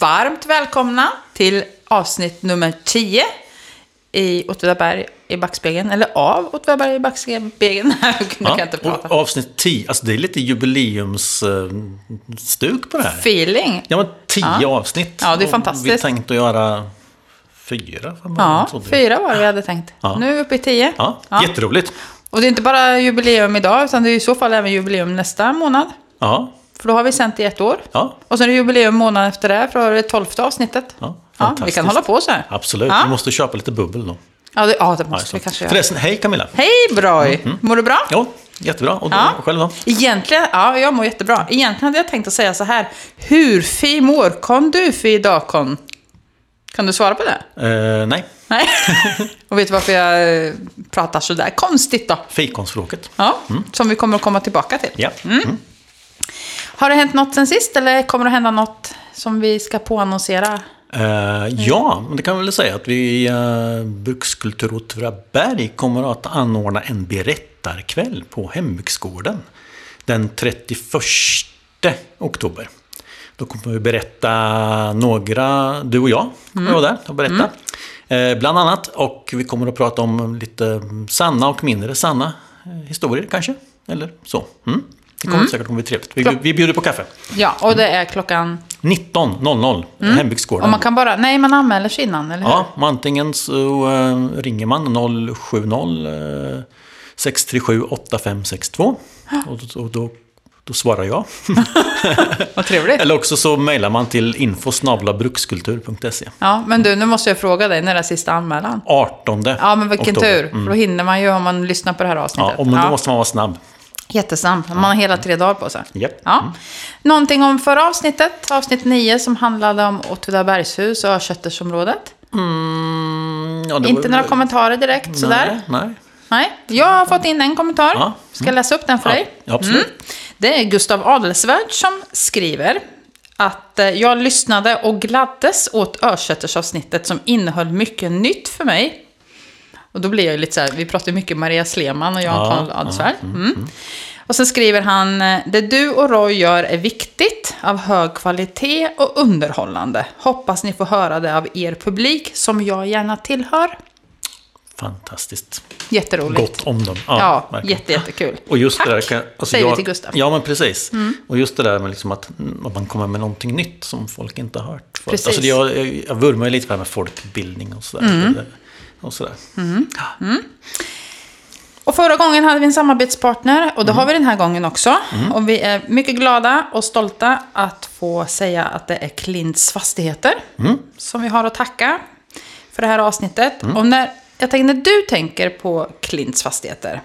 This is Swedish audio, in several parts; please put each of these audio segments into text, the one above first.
Varmt välkomna till avsnitt nummer 10 i Åtvidaberg i backspegeln. Eller av Åtvidaberg i backspegeln. Jag inte prata. avsnitt 10, alltså det är lite jubileumsstuk på det här. Feeling. Ja, men 10 avsnitt. Ja, det är fantastiskt. Vi tänkte att göra fyra Ja, fyra var det vi hade tänkt. Ja. Nu är vi uppe i 10. Ja, Ja. jätteroligt. Och det är inte bara jubileum idag, utan det är i så fall även jubileum nästa månad. Ja, För då har vi sänt i ett år. ja, Och sen är det jubileum månaden efter det, för då är det tolfte avsnittet. ja. Ja, vi kan hålla på så här. Absolut, Ja. vi måste köpa lite bubbel då. Ja, det, ja, det Ja, måste så. vi kanske göra. Förresten, hej Camilla. Hej Broy! Mår du bra? Ja, jättebra. Och du, Ja. själv då? Egentligen, ja, jag mår jättebra. Egentligen hade jag tänkt att säga så här. Hur fi mår kon du fi idag kon? Kan du svara på det? Eh, nej, Nej. Och vet du varför jag eh, pratar så där konstigt då? fikonspråket. Ja, som vi kommer att komma tillbaka till. Ja. Mm. Har det hänt något sen sist eller kommer det hända något som vi ska påannonsera? Eh, ja, men det kan vi väl säga att vi i uh, Brukskultur Åtvidaberg kommer att anordna en berättarkväll på Hembygdsgården den 31 oktober. Då kommer vi berätta några, du och jag kommer vara där och berätta. Eh, bland annat, och vi kommer att prata om lite sanna och mindre sanna eh, historier kanske. Eller så. Mm. Det kommer säkert att bli trevligt. Vi, vi bjuder på kaffe. Ja, och det är klockan... 19.00, Hembygdsgården. Och man kan bara... Nej, man anmäler sig innan, eller hur? Ja, antingen så eh, ringer man 070 eh, 637 8562 och, då- och då, då svarar jag. Vad trevligt. Eller också så mejlar man till info.brukskultur.se. Ja, men du, nu måste jag fråga dig, när är sista anmälan? 18 Ja, men vilken oktober. tur. För då hinner man ju om man lyssnar på det här Ja, avsnittet. och men då måste man vara snabb. Jättesnabbt. Man har hela tre dagar på sig. Japp. Ja. Någonting om förra avsnittet, avsnitt 9, som handlade om Åtvidabergshus och Örköttersområdet. Mm, ja, Inte var- några kommentarer direkt sådär. Nej, nej. Nej, jag har fått in en kommentar. Ja. Ska jag läsa upp den för Ja, dig? absolut. Det är Gustav Adelsvärd som skriver att eh, jag lyssnade och gladdes åt Örsättersavsnittet som innehöll mycket nytt för mig. Och då blir jag ju lite så här, vi pratar ju mycket Maria Sleman och Jan Ja, Karl Adelsvärd. Mm. Och sen skriver han, eh, det du och Roy gör är viktigt, av hög kvalitet och underhållande. Hoppas ni får höra det av er publik, som jag gärna tillhör. Fantastiskt. Jätteroligt. Gott om dem. Ja, verkligen. jätte, jättekul. Och just Tack, det där kan, alltså säger vi jag, till Gustav. Ja, men precis. Och just det där med liksom att, att man kommer med någonting nytt som folk inte har hört förut. Precis. Alltså jag, jag, jag vurmar ju lite för det här med folkbildning och sådär. Och sådär. Och förra gången hade vi en samarbetspartner och det har vi den här gången också. Och vi är mycket glada och stolta att få säga att det är Klints Fastigheter som vi har att tacka för det här avsnittet. Och när, jag tänker, när du tänker på Klints Fastigheter,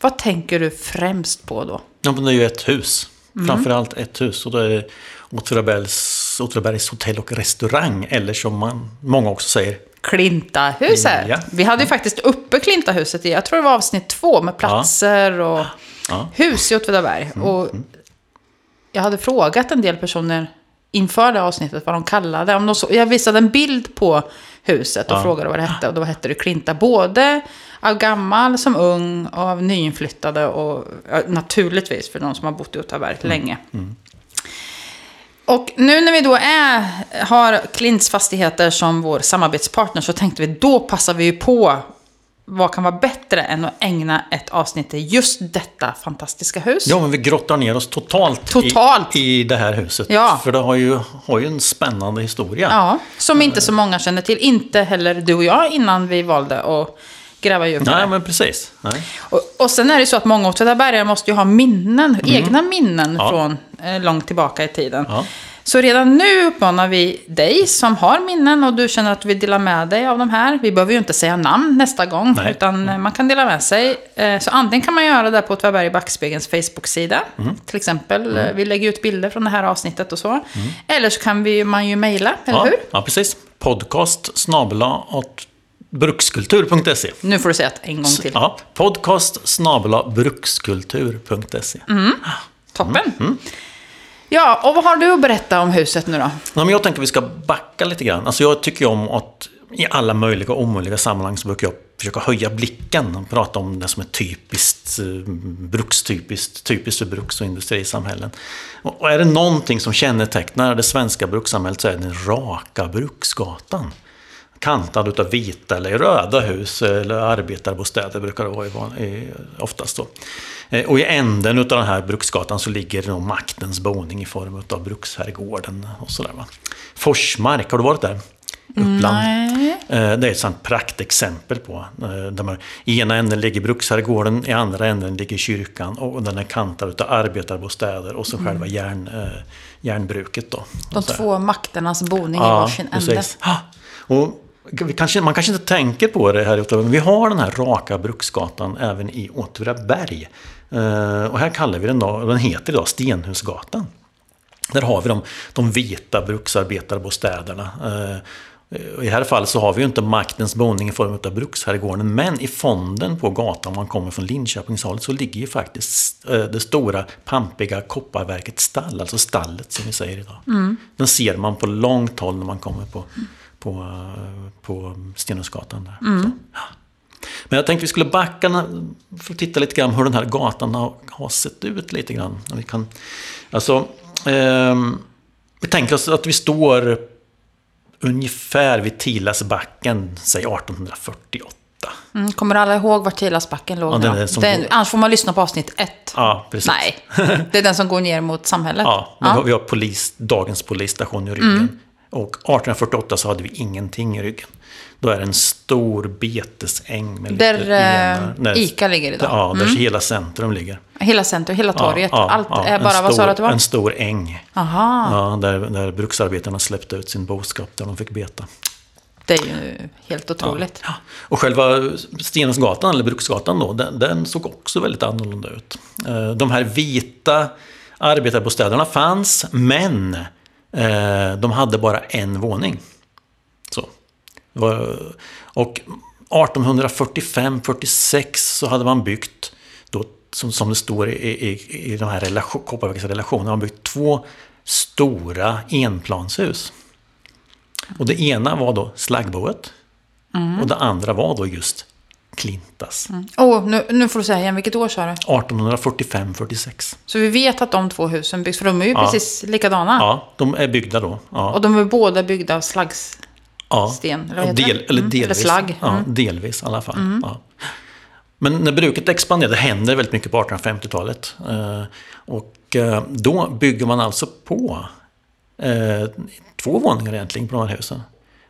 vad tänker du främst på då? Ja, men det är ju ett hus. Mm. Framförallt ett hus. Och då är det Åtvidabergs hotell och restaurang. Eller som man, många också säger, Klintahuset. Ja. Vi hade ju faktiskt uppe Klintahuset i, jag tror det var avsnitt två, med platser och Ja. Mm, hus i Åtvidaberg. Och jag hade frågat en del personer inför det avsnittet vad de kallade. Om de så, jag visade en bild på huset och Ja. frågade vad det hette. Och då hette det Klinta. Både av gammal som ung och av nyinflyttade och ja, naturligtvis för de som har bott i Åtvidaberg Mm. länge. Och nu när vi då är, har Klints Fastigheter som vår samarbetspartner så tänkte vi då passar vi ju på vad kan vara bättre än att ägna ett avsnitt till just detta fantastiska hus. Ja, men vi grottar ner oss totalt, Totalt. I, i det här huset. Ja. För det har ju, har ju en spännande historia. Ja, som inte så många känner till. Inte heller du och jag innan vi valde att gräva djupare. Nej, men precis. Nej. Och, och sen är det så att många Åtvidabergare måste ju ha minnen, egna minnen Mm. Ja. från långt tillbaka i tiden. Ja. Så redan nu uppmanar vi dig som har minnen och du känner att du vill dela med dig av de här. Vi behöver ju inte säga namn nästa gång, Nej. utan eh, man kan dela med sig. Eh, Så antingen kan man göra det på Åtvidaberg Backspegelns Facebook-sida. Mm. Till exempel, eh, vi lägger ut bilder från det här avsnittet och så. Eller så kan vi, man ju mejla, eller Ja, hur? ja, precis. Podcast snabela åt brukskultur.se. Nu får du säga det en gång till. Ja, podcast snabela brukskultur.se. Mm. Toppen. Ja, och vad har du att berätta om huset nu då? Ja, men jag tänker att vi ska backa lite grann. Alltså jag tycker om att i alla möjliga och omöjliga sammanhang så brukar jag försöka höja blicken och prata om det som är typiskt eh, brukstypiskt, typiskt för bruks och industrisamhällen. Och är det någonting som kännetecknar det svenska brukssamhället så är det den raka bruksgatan kantad utav vita eller röda hus eller arbetarbostäder brukar det vara oftast då. Eh, och i änden utav den här bruksgatan så ligger då maktens boning i form av bruksherrgården och sådär va. Forsmark, har du varit där? Uppland. Nej. Eh, det är ett sånt praktexempel på. Eh, där man, I ena änden ligger bruksherrgården, i andra änden ligger kyrkan och den är kantad av arbetarbostäder och så mm. själva järn, järnbruket. Då. De två makternas boning ja, i varsin ände. Och Kanske, man kanske inte tänker på det här men vi har den här raka bruksgatan även i Åtvidaberg. Uh, och här kallar vi den då, den heter idag Stenhusgatan. Där har vi de, de vita bruksarbetarbostäderna. Uh, i det här fallet så har vi ju inte maktens boning i form av bruksherrgården, men i fonden på gatan, om man kommer från Linköpingshållet, så ligger ju faktiskt eh, det stora pampiga kopparverkets stall, alltså stallet som vi säger idag. Mm. Den ser man på långt håll när man kommer på på, på Stenhusgatan. Där. Mm. Men jag tänkte vi skulle backa för att titta lite grann hur den här gatan har, sett ut lite grann. Vi kan, alltså, eh, vi tänker oss att vi står ungefär vid Tilasbacken, säg 1848. Mm, kommer alla ihåg var Tilasbacken låg? Ja, den är den, annars får man lyssna på avsnitt ett. Ja, precis. Nej, det är den som går ner mot samhället. Ja, ja. vi har polis, dagens polisstation i ryggen. Mm. Och 1848 så hade vi ingenting i ryggen. Då är det en stor betesäng. Med där lite ena, eh, ICA ligger idag? Ja, där mm. hela centrum ligger. Hela centrum, hela torget? Ja, Allt ja, är bara, stor, vad sa du att det var? En stor äng. Aha. Ja, där, där bruksarbetarna släppte ut sin boskap, där de fick beta. Det är ju helt otroligt. Ja, Och själva Stenungsgatan, eller Bruksgatan då, den, den, såg också väldigt annorlunda ut. Eh, de här vita arbetarbostäderna fanns, men Eh, de hade bara en våning. Så. Och 1845-46 så hade man byggt, då, som, som det står i, i, i de här relation, Kopparbergs relationerna, man byggt två stora enplanshus. Och det ena var då slaggboet. Mm. Och det andra var då just Klintas. Mm. Oh, nu, nu får du säga igen, vilket år sa du? 1845-46. Så vi vet att de två husen byggs, för de är ju ja. precis likadana. Ja, de är byggda då. Ja. Och de är båda byggda av slaggsten? Ja. eller, del, eller delvis. Mm. Eller slagg. Mm. Ja, delvis i alla fall. Mm. Ja. Men när bruket expanderade, det händer väldigt mycket på 1850-talet. Eh, och eh, då bygger man alltså på eh, två våningar egentligen på de här husen.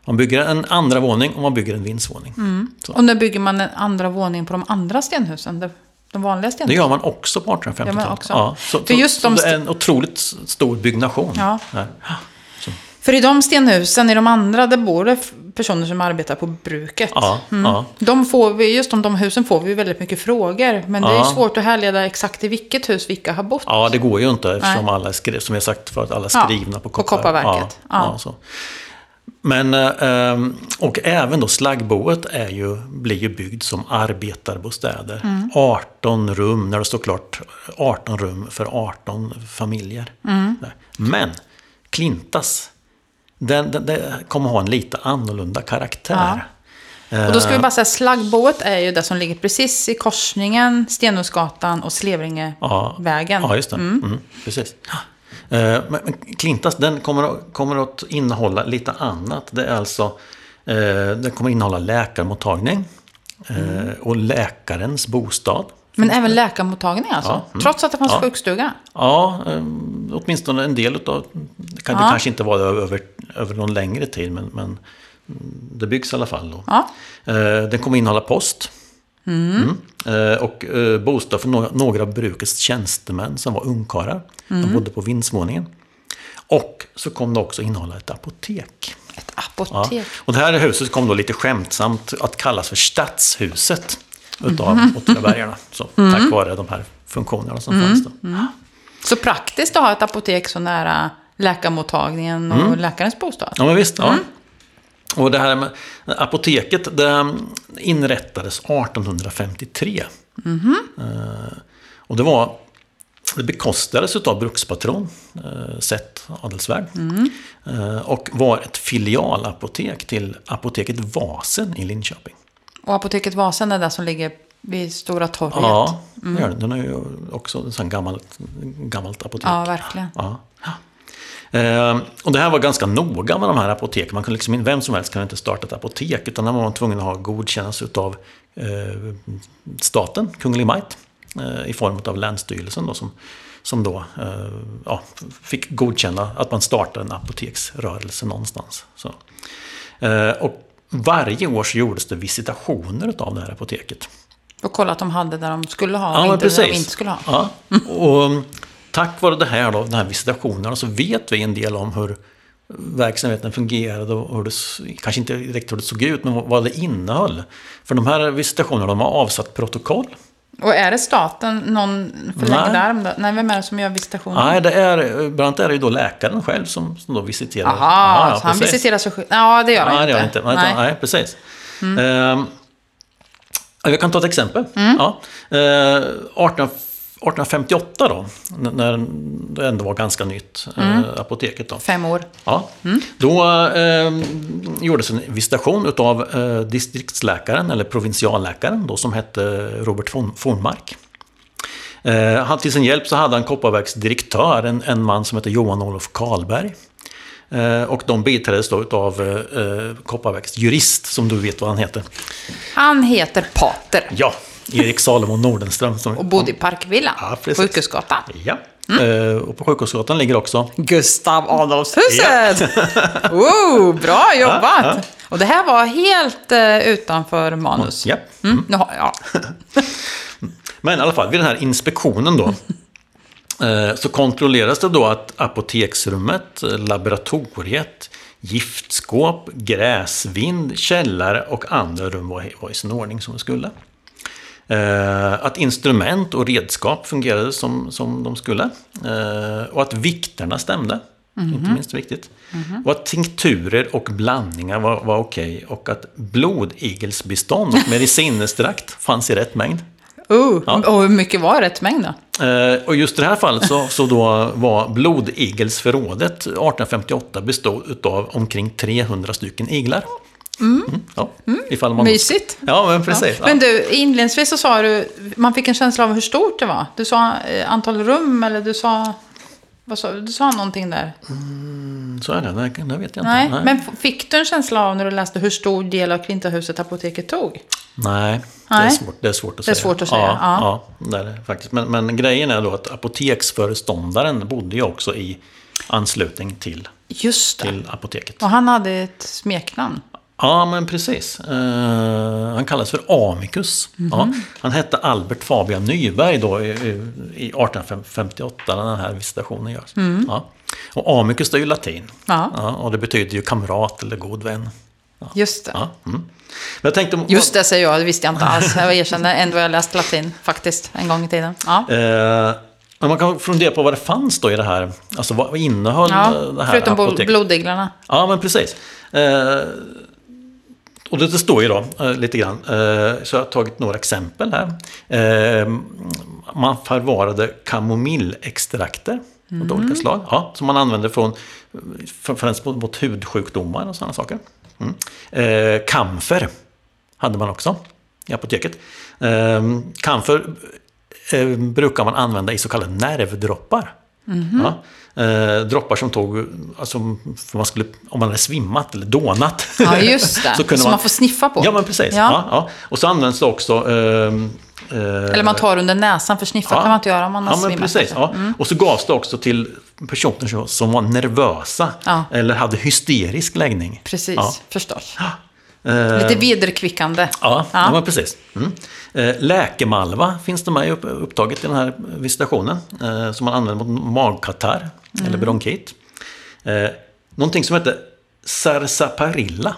Man bygger en andra våning och man bygger en vindsvåning. Mm. Och när bygger man en andra våning på de andra stenhusen? De vanliga stenhusen? Det gör man också på 1850-talet. Ja, så, För just så, de så det är en otroligt stor byggnation. Ja. För i de stenhusen, i de andra, där bor det personer som arbetar på bruket. Ja, mm. ja. De får vi, just om de husen får vi väldigt mycket frågor. Men det är svårt att härleda exakt i vilket hus vilka har bott. Ja, det går ju inte eftersom Nej. alla skri- som jag sagt förut, alla skrivna på, koppar. på Kopparverket. Ja, men, ehm, och även då slaggboet är ju, blir ju byggd som arbetarbostäder. Mm. 18 rum, när det står klart, 18 rum för 18 familjer. Mm. Men Klintas, den, den, den, kommer ha en lite annorlunda karaktär. Ja. Och då ska vi bara säga, slaggboet är ju det som ligger precis i korsningen Stenhusgatan och Slevringevägen. Ja, just det. Mm. Mm, precis. Eh, men Klintas den kommer, kommer att innehålla lite annat. Det är alltså, eh, den kommer innehålla läkarmottagning mm. och läkarens bostad. Men även läkarmottagning alltså? Ja, mm. Trots att det fanns ja. sjukstuga? Ja, åtminstone en del av det. Kan, ja. det kanske inte vara över, över någon längre tid, men, men det byggs i alla fall. Då. Ja. Den kommer innehålla post. Mm. Mm. Och bostad för några av brukets tjänstemän som var ungkarlar. Mm. De bodde på vindsvåningen. Och så kom det också innehålla ett apotek. Ett apotek? Ja. Och det här huset kom då lite skämtsamt att kallas för Stadshuset utav mm. Åtvidabergarna. Så, mm. Tack vare de här funktionerna som mm. fanns då. Mm. Så praktiskt att ha ett apotek så nära läkarmottagningen och mm. läkarens bostad? Ja, men visst. Ja. Mm. Och det här med apoteket det inrättades 1853. Mm. Och det var det bekostades av brukspatron, eh, Seth Adelsvärd. Mm. Eh, och var ett filialapotek till apoteket Vasen i Linköping. Och apoteket Vasen är det som ligger vid Stora torget. Ja, det gör den. Den är ju också ett gammalt, gammalt apotek. Ja, verkligen. Ja. Eh, och det här var ganska noga med de här apoteken. Man kunde liksom, vem som helst kunde inte starta ett apotek. Utan där var man tvungen att ha godkännelse av eh, staten, Kunglig Majt. Eh, I form av Länsstyrelsen då, som, som då eh, ja, fick godkänna att man startade en apoteksrörelse någonstans. Så. Eh, och varje år så gjordes det visitationer av det här apoteket. Och kolla att de hade där de skulle ha, Ja, och men inte där de inte skulle ha. Ja. Och mm, tack vare det här då, den här visitationen så vet vi en del om hur verksamheten fungerade och hur det, kanske inte direkt hur det såg ut, men vad det innehöll. För de här visitationerna, de har avsatt protokoll. Och är det staten, någon om det- Nej, vem är det som gör visitationen? Nej, det är, bland annat är det ju då läkaren själv som, som då visiterar. Jaha, Ja, ja, så han visiterar sig själv? Ja, det gör han Nej, det inte. det inte. Nej, Nej. nej precis. Ehm, jag kan ta ett exempel. Mm. Ja. Eh, 18, 1858 då, när det ändå var ganska nytt, Mm. eh, apoteket då. Fem år. Ja. Då eh, gjordes en visitation utav eh, distriktsläkaren, eller provinsialläkaren, då, som hette Robert Fornmark. Eh, han, till sin hjälp så hade han Kopparbergs direktör, en, en man som hette Johan Olof Karlberg. Eh, och de biträddes då utav eh, eh, Kopparbergs jurist, som du vet vad han heter. Han heter Pater Ja, Erik Salomon Nordenström. Som, och bodde i Parkvilla, Ja, precis. Sjukhusgatan. Ja. Eh, och på Sjukhusgatan ligger också Gustav Adolfshuset! wow, bra jobbat! Och det här var helt eh, utanför manus. Ja. Mm, har, ja. Men i alla fall, vid den här inspektionen då. eh, så kontrolleras det då att apoteksrummet, laboratoriet, giftskåp, gräsvind, källare och andra rum var, var i sin ordning som det skulle. Eh, att instrument och redskap fungerade som, som de skulle. Eh, och att vikterna stämde. Inte minst viktigt. Och att tinkturer och blandningar var, var okej. Och att blodigelsbestånd och medicinextrakt fanns i rätt mängd. Uh, Och hur mycket var rätt mängd då? Eh, och just i det här fallet så, så då var blodigelsförrådet 1858 bestod av omkring 300 stycken iglar. Mm, ja, ifall man... Mysigt. Ja, men precis. Men du, inledningsvis så sa du, man fick en känsla av hur stort det var. Du sa eh, antal rum eller du sa, vad sa du? sa någonting där. ja, så är det. Det, det vet jag Nej, inte. men f- fick du en känsla av när du läste hur stor del av Klintahuset apoteket tog? Nej, Det, är Nej. svårt, det är svårt att Det är säga. svårt att säga, Ja, ja. ja. det är det faktiskt. Men, men grejen är då att apoteksföreståndaren bodde ju också i anslutning till, Just det. till apoteket. Och han hade ett smeknamn. Ja, men precis. Eh, han kallas för Amicus. Ja, Mhm. han hette Albert Fabian Nyberg då i, i- i 1858 när den här visitationen görs. Ja. Och Amicus det är ju latin. Mm. Ja. Ja, och det betyder ju kamrat eller god vän. Just det. Ja, mm. Jag tänkte... Just det säger jag, det visste jag inte alls. Jag erkänner ändå jag läst latin faktiskt en gång i tiden. Ja. Eh, men man kan fundera på vad det fanns då i det här. Alltså vad innehöll Ja, det här förutom apoteket? blodiglarna. Ja, men precis. Eh, och det, står ju då eh, lite grann, eh, så jag har tagit några exempel här. Eh, man förvarade kamomillextrakter av olika slag. Ja, som man använde från, främst mot, mot hudsjukdomar och sådana saker. Mm. Eh, kamfer hade man också i apoteket. Eh, kamfer eh, brukar man använda i så kallade nervdroppar. Ja. Eh, droppar som tog, alltså, man skulle, om man hade svimmat eller dånat. Ja, just det. så kunde Som man får sniffa på. Ja, men precis. Ja. Ja. Ja, Och så används det också... ehm, eh, Eller man tar under näsan, för sniffa kan man inte göra om man har ja, svimmat. precis. Ja. Och så gavs det också till personer som- som var nervösa Ja. eller hade hysterisk läggning. Precis, Ja. förstås. Eh, Lite vederkvickande. Ja, Ja. ja. precis. Mm. Eh, läkemalva finns det med upp, upptaget i den här visitationen. Eh, som man använder mot magkatarr Mm. eller bronkit. Någonting som heter sarsaparilla.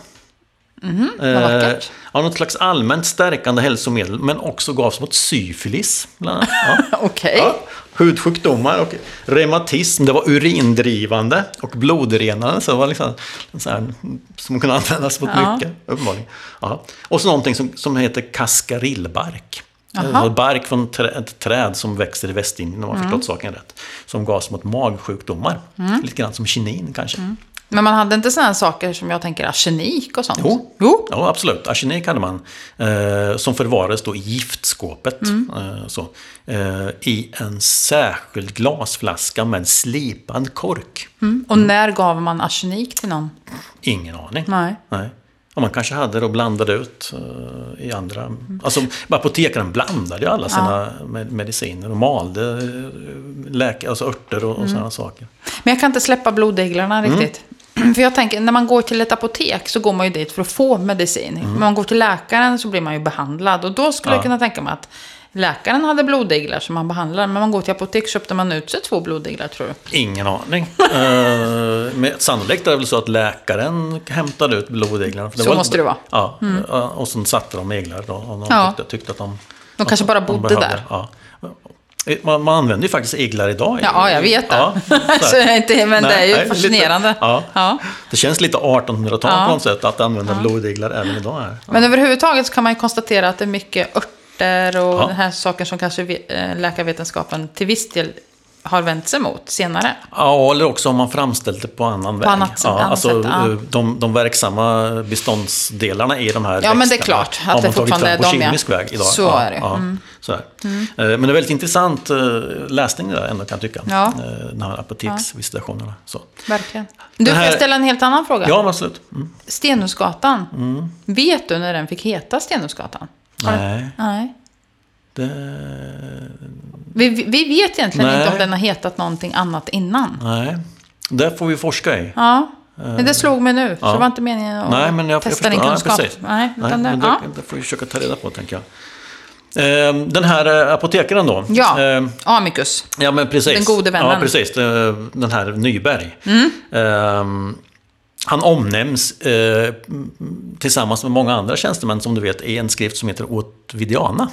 Mhm, vad vackert. ja, något slags allmänt stärkande hälsomedel, men också gavs mot syfilis. Bland annat. Ja. Okej. Ja, hudsjukdomar och reumatism. Det var urindrivande och blodrenande. Så det var liksom sån här, som kunde användas mot Ja. mycket, uppenbarligen. Ja. Och så någonting som, som heter kaskarillbark. Bark från ett träd som växer i Västindien, om Mm. man förstått saken rätt. Som gavs mot magsjukdomar. Lite grann som kinin kanske. Men man hade inte sådana saker som jag tänker arsenik och sånt? Jo. jo. Ja, absolut. Arsenik hade man. Eh, som förvarades då i giftskåpet. Eh, så, eh, I en särskild glasflaska med slipad kork. Mm. Och när gav man arsenik till någon? Ingen aning. Nej. Nej. Och man kanske hade det och blandade ut eh, i andra... Alltså, apotekaren blandade ju alla sina med- mediciner och malde eh, läke, alltså örter och, och sådana saker. Men jag kan inte släppa bloddeglarna Mm. För jag tänker, när man går till ett apotek så går man ju dit för att få medicin. Mm. När man går till läkaren så blir man ju behandlad. Och då skulle Ja. jag kunna tänka mig att läkaren hade bloddeglar som man behandlar. Men man går till apotek köpte man ut sig två bloddeglar tror du? Ingen aning. Eh, men sannolikt är det väl så att läkaren hämtade ut blodeglarna. För Så måste det vara. Ja, eh, och sen satte de eglar då. Om de Ja. tyckte, tyckte att de... De kanske bara de bodde behövde. där. Ja. Eh, Man, man använder ju faktiskt eglar idag. Ja, jag vet det. Ja, så inte, men det är ju nej, lite- fascinerande. ja. Ja. Det känns lite 1800-tal Ja. på något sätt att använda blodiglar även idag. Här. Men överhuvudtaget så kan man ju konstatera att det är mycket örter och Ja. den här saken som kanske eh, läkarvetenskapen till viss del har vänt sig mot senare. Ja, eller också om man framställt det på annan väg. annat ja, annat alltså, sätt, ja. eh, de, de verksamma beståndsdelarna i de här Ja, men det är växterna klart att har man det tagit fortfarande fram på är de, ja. kemisk väg idag. Så ja, är det. Ja, Mm. så här. Eh, Men det är väldigt intressant eh, läsning det där ändå kan jag tycka. Ja. De här apoteksvisitationerna. Så. Verkligen. Du, får jag här- ställa en helt annan fråga? Ja, absolut. Mm. Stenhusgatan. Vet du när den fick heta Stenhusgatan? Nej, Nej. Det... Vi, vi vi vet egentligen Nej. inte om den har hetat någonting annat innan. Nej, det får vi forska i. Ja, men det slog mig nu. Så ja. det var inte meningen att Nej, men jag, testa jag din kunskap. Nej, Nej, det, men det, ja. det får vi försöka ta reda på, tänker jag. Eh, Den här eh, apotekaren då. ja, eh, Amicus. Ja, men precis. Den gode vännen. Ja, precis. Den här Nyberg. Ehm, han omnämns eh, tillsammans med många andra tjänstemän, som du vet, i en skrift som heter Ovidiana. Ehm,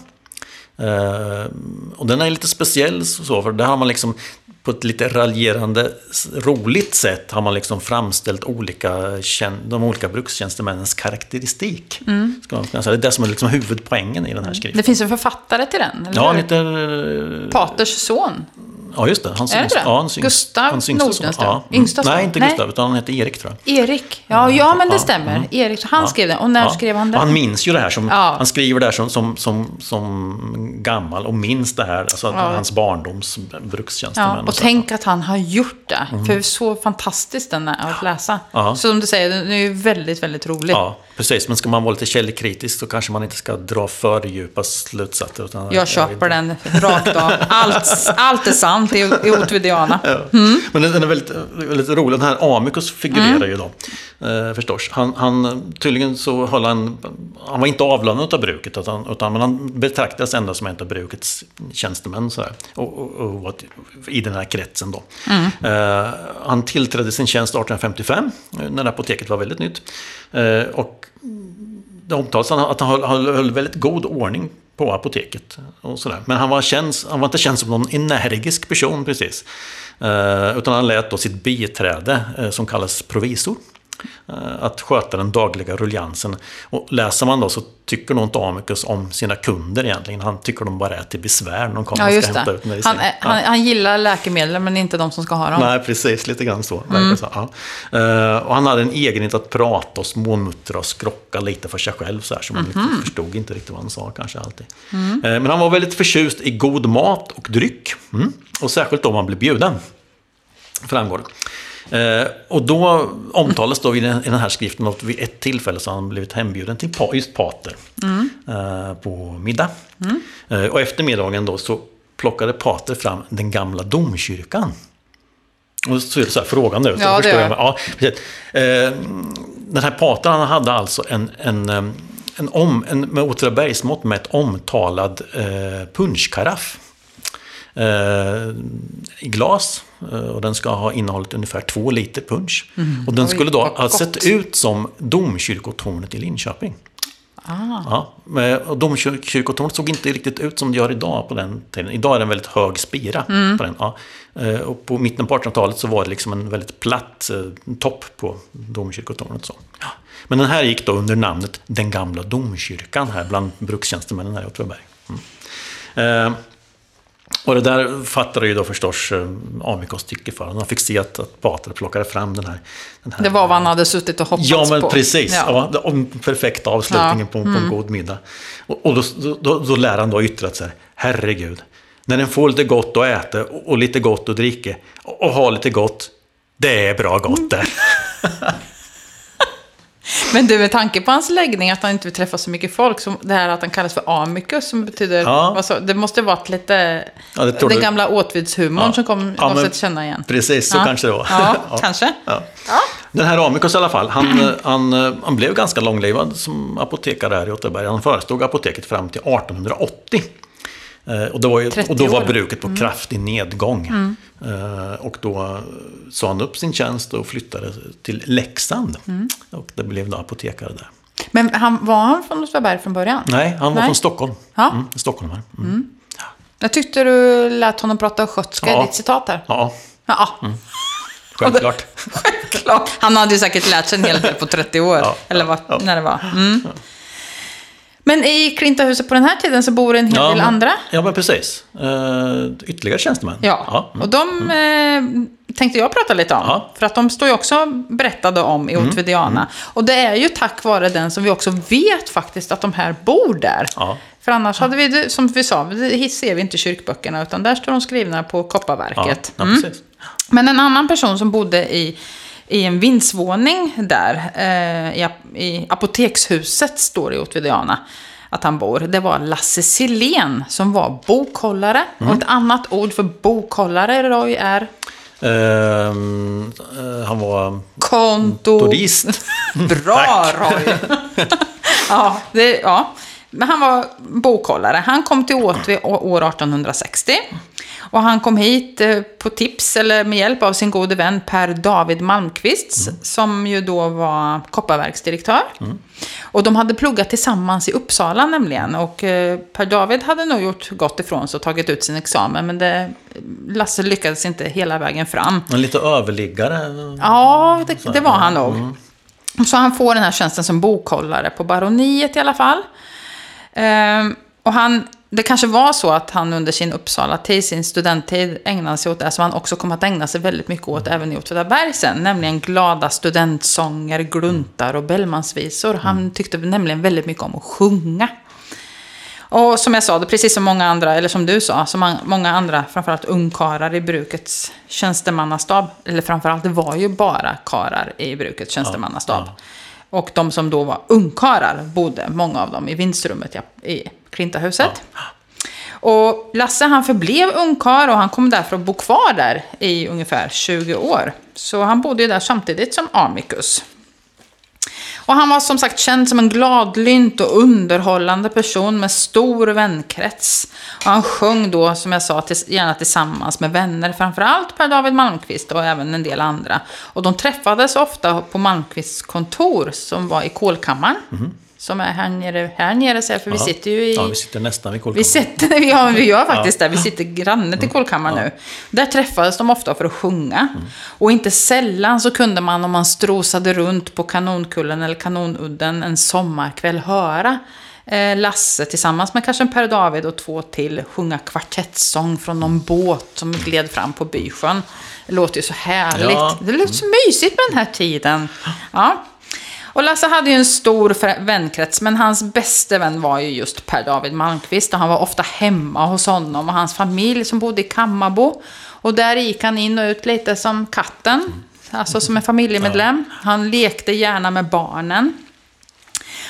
och den är lite speciell, så, för där har man liksom på ett lite raljerande, roligt sätt har man liksom framställt olika, de olika brukstjänstemännens karaktäristik. Ska man kunna säga. Det är det som är liksom huvudpoängen i den här skriften. Det finns en författare till den, eller Ja, han heter... Paters son. Ja, just det. Han Är det syns, det? ja, han syns, Gustav han syns det så. Nordenström? Ja. Mm. Yngsta? Nej, inte Nej. Gustav, utan han heter Erik tror jag. Erik. Ja, ja men det stämmer. mm. Erik, han skrev den. Och när skrev han Och den? Han minns ju det här som, han skriver det här som, som, som, som gammal och minns det här, alltså hans barndoms brukstjänstemän. Och så. tänk att han har gjort det. För så fantastiskt den är att läsa. Så som du säger, den är ju väldigt, väldigt rolig. Precis. Men ska man vara lite källkritisk så kanske man inte ska dra för djupa slutsatser. Utan Jag köper den rakt av. Allt, allt är sant i, i Otvidiana. Men den är väldigt, väldigt rolig. Den här Amicus figurerar ju då. Eh, förstås. Han, han, tydligen så höll han... Han var inte avlönad av bruket. Utan, utan, men han betraktades ändå som en av brukets tjänstemän. Så och, och, och i den här kretsen då. Eh, han tillträdde sin tjänst 1855. eh, När apoteket var väldigt nytt. Eh, och det omtalas att han höll, höll, väldigt god ordning på apoteket. Och sådär. Men han var, känd, han var inte känd som någon energisk person precis. Eh, utan han lät då sitt biträde, eh, som kallas provisor, att sköta den dagliga ruljansen. Och läser man då så tycker nog inte Amicus om sina kunder egentligen. Han tycker de bara är till besvär när de kommer Ja, och ska hämta det. ut medicin. Han, är, han, han gillar läkemedel, men inte de som ska ha dem. Nej, precis. Lite grann så. Mm. så ja. Eh, och han hade en egenhet att prata och småmuttra och skrocka lite för sig själv. Så, här, så man Mhm. liksom förstod inte riktigt vad han sa kanske alltid. Mm. Eh, men han var väldigt förtjust i god mat och dryck. Mm. Och särskilt om man blev bjuden. Framgår det. Eh, och då omtalas då i den, i den här skriften att vid ett tillfälle så har han blivit hembjuden till just Pater Mm. på middag. Eh, och efter middagen då så plockade Pater fram den gamla domkyrkan. Och så är det så här frågan. Så Ja, det förstår är jag. Ja, precis. Den här Pater han hade alltså en, en, en, om, en med Åtvidabergsmått med ett omtalad eh, punschkaraff. Eh, I glas. Eh, och den ska ha innehållit ungefär två liter punsch. och den Mm. Skulle då ha sett ut som domkyrkotornet i Linköping. Ah. Ja, och domkyrkotornet såg inte riktigt ut som det gör idag på den tiden. Idag är det en väldigt hög spira Mm. på den. Ja. Eh, Och på mitten på 1800-talet så var det liksom en väldigt platt eh, topp på domkyrkotornet. Så. Ja. Men den här gick då under namnet Den gamla domkyrkan här bland brukstjänstemännen här i Åtvidaberg. Mm. Eh, Och det där fattade ju då förstås eh, Amikos tyckeföraren. Han fick se att, att Batra plockade fram den här, den här... Det var vad han hade suttit och hoppats på. Ja, men precis. Ja. Ja. Den perfekta avslutningen Ja. på, på en god middag. Och, och då, då, då lär han då yttrat så här, herregud, när den får lite gott att äta och, och lite gott att dricka och, och ha lite gott, det är bra gott det. Men du, med tanke på hans läggning, att han inte vill träffa så mycket folk, som det här att han kallas för amicus, som betyder... Ja. Vad så, det måste varit lite... Ja, den du. gamla åtvidshumorn Ja. som kom, Ja, men känna igen. Precis, så Ja. kanske det var. Ja, Ja. kanske. Ja. Ja. Den här Amikos i alla fall, han, han, han blev ganska långlivad som apotekare här i Åtvidaberg. Han förestod apoteket fram till 1880. Eh, Och, det var ju, 30 och då var. Mm. bruket på kraftig nedgång. Eh, Och då sa han upp sin tjänst och flyttade till Leksand. Mm. Och det blev då apotekare där. Men han, var han från Åtvidaberg från början? Nej, han var Nej. från Stockholm. Ja. Mm, stockholmare. Mm. Jag tyckte du lät honom prata östgötska i Ja. ditt citat här. Ja, Ja, självklart. självklart. Han hade ju säkert lärt sig en hel del på 30 år. Ja, Eller vad, ja. när det var. Mm. Men i Klintahuset på den här tiden så bor en hel del men, andra. Ja, men precis. Uh, ytterligare tjänstemän. Ja, mm. och de eh, tänkte jag prata lite om. Ja. Mm. För att de står ju också berättade om i Otvidiana. Och det är ju tack vare den som vi också vet faktiskt att de här bor där. Ja. För annars hade vi, som vi sa, ser vi inte kyrkböckerna, utan där står de skrivna på Ja, kopparverket. ja, Mm. precis. Men en annan person som bodde i, i en vindsvåning där, eh, i, i apotekshuset, står det i Otvidiana att han bor. Det var Lasse Silén som var bokhållare. Mm. Och ett annat ord för bokhållare, Roy, är eh, han var konto... turist. Bra, Roy! ja, det, ja, men han var bokhållare. Han kom till Åtvi å- år 1860. Och han kom hit eh, på tips, eller med hjälp av sin gode vän Per David Malmqvist, som ju då var kopparverksdirektör. Och de hade pluggat tillsammans i Uppsala nämligen. Och eh, Per David hade nog gjort gott ifrån sig och tagit ut sin examen, men det, Lasse lyckades inte hela vägen fram. En lite överliggare. Ja, det, det var han nog. Så han får den här tjänsten som bokhållare på baroniet i alla fall. Ehm, och han, det kanske var så att han under sin Uppsala-tid, sin studenttid, ägnade sig åt det som han också kom att ägna sig väldigt mycket åt även i Åtvidaberg sen. Nämligen glada studentsånger, gluntar och Bellmansvisor. Han tyckte nämligen väldigt mycket om att sjunga. Och som jag sa, det precis som många andra, eller som du sa, som många andra, framförallt ungkarlar i brukets tjänstemannastab. Eller framförallt, det var ju bara karar i brukets tjänstemannastab. Och de som då var ungkarlar bodde, många av dem, i vinstrummet i- i Klintahuset. Och Lasse han förblev ungkarl och han kom därför att bo kvar där i ungefär 20 år. Så han bodde ju där samtidigt som Amicus. Och han var som sagt känd som en gladlynt och underhållande person med stor vänkrets. Och han sjöng då, som jag sa, tills- gärna tillsammans med vänner, framförallt Per David Malmqvist och även en del andra. Och de träffades ofta på Malmqvists kontor som var i Kolkammaren. Mhm. Som är här nere, här nere så här, för vi Ja. sitter ju i... Ja, vi sitter nästan vid Vi, kolkammaren. sitter, ja, vi gör faktiskt det. Vi sitter granne till kolkammaren nu. Där träffades de ofta för att sjunga. Och inte sällan så kunde man, om man strosade runt på Kanonkullen eller Kanonudden en sommarkväll, höra eh, Lasse tillsammans med kanske en Per David och två till sjunga kvartettsång från någon båt som gled fram på Bysjön. Det låter ju så härligt. Ja. Det låter så mysigt med den här tiden. Ja. Och Lasse hade ju en stor vänkrets, men hans bästa vän var ju just Per David Malmqvist. Och han var ofta hemma hos honom och hans familj som bodde i Kammarbo. Och där gick han in och ut lite som katten, alltså som en familjemedlem. Han lekte gärna med barnen.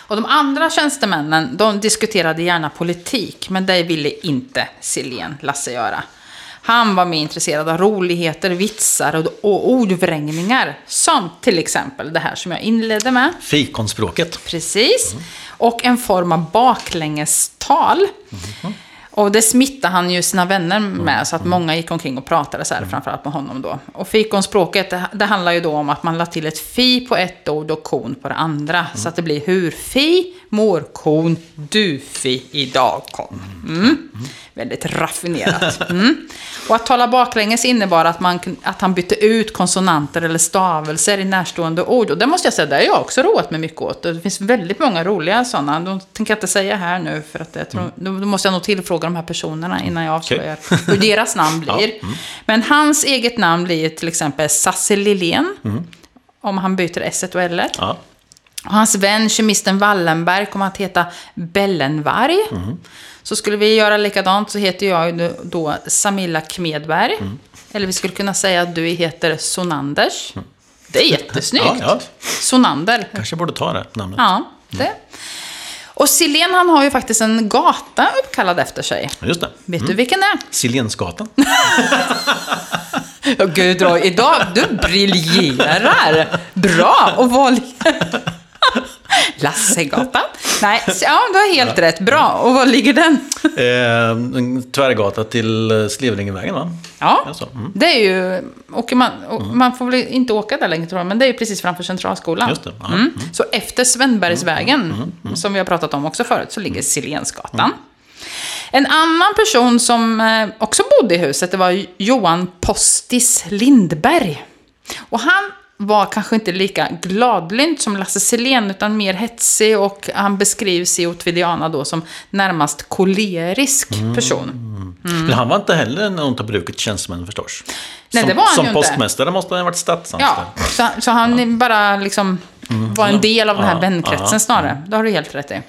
Och de andra tjänstemännen, de diskuterade gärna politik, men det ville inte Silén, Lasse, göra. Han var mer intresserad av roligheter, vitsar och, och ordvrängningar. Som till exempel det här som jag inledde med. Fikonspråket. Precis. Och en form av baklängestal. Och det smittade han ju sina vänner med, så att många gick omkring och pratade så här, framförallt med honom då. Och fikonspråket, det, det handlar ju då om att man la till ett fi på ett ord och kon på det andra. Så att det blir hur fi, mår kon, du fi, idag kom. Mm. Väldigt raffinerat. Mm. Och att tala baklänges innebar att, man, att han bytte ut konsonanter eller stavelser i närstående ord. Och det måste jag säga, det har jag också roat mig mycket åt. Det finns väldigt många roliga sådana. De tänker jag inte säga här nu, för att jag tror, då då måste jag nog tillfråga fråga de här personerna innan jag avslöjar hur deras namn blir. Men hans eget namn blir till exempel Sasse Lillén. Om han byter S och L. Ja. Och hans vän, kemisten Wallenberg, kommer att heta Bellenvarg. Så skulle vi göra likadant så heter jag då Samilla Kmedberg. Eller vi skulle kunna säga att du heter Sonanders. Det är jättesnyggt. Ja, ja. Sonander. Kanske borde ta det namnet. Ja, det. Och Silén han har ju faktiskt en gata uppkallad efter sig. Just det. Vet du vilken det är? Silénsgatan. Ja, gud, då, idag, du briljerar. Bra! Och vad... Lassegatan? Nej, ja, du har helt rätt. Bra. Och var ligger den? Eh, tvärgata till eh, Slevringevägen va? Ja, Alltså, mm. det är ju... Åker man, och man får väl inte åka där längre tror jag, men det är ju precis framför Centralskolan. Just det, ja. Mm. Så efter Svenbergsvägen, som vi har pratat om också förut, så ligger Silénsgatan. En annan person som eh, också bodde i huset, det var Johan Postis Lindberg. Och han var kanske inte lika gladlynt som Lasse Silén, utan mer hetsig och han beskrivs i Otvidiana då som närmast kolerisk person. Men han var inte heller någon av brukets tjänstemän förstås. Mm. Nej, som, det var han Som ju inte. postmästare måste han ha varit statsanställd. Ja, så, så han bara liksom var en del av den här Mm. Ja, vänkretsen ja. snarare. Det har du helt rätt i.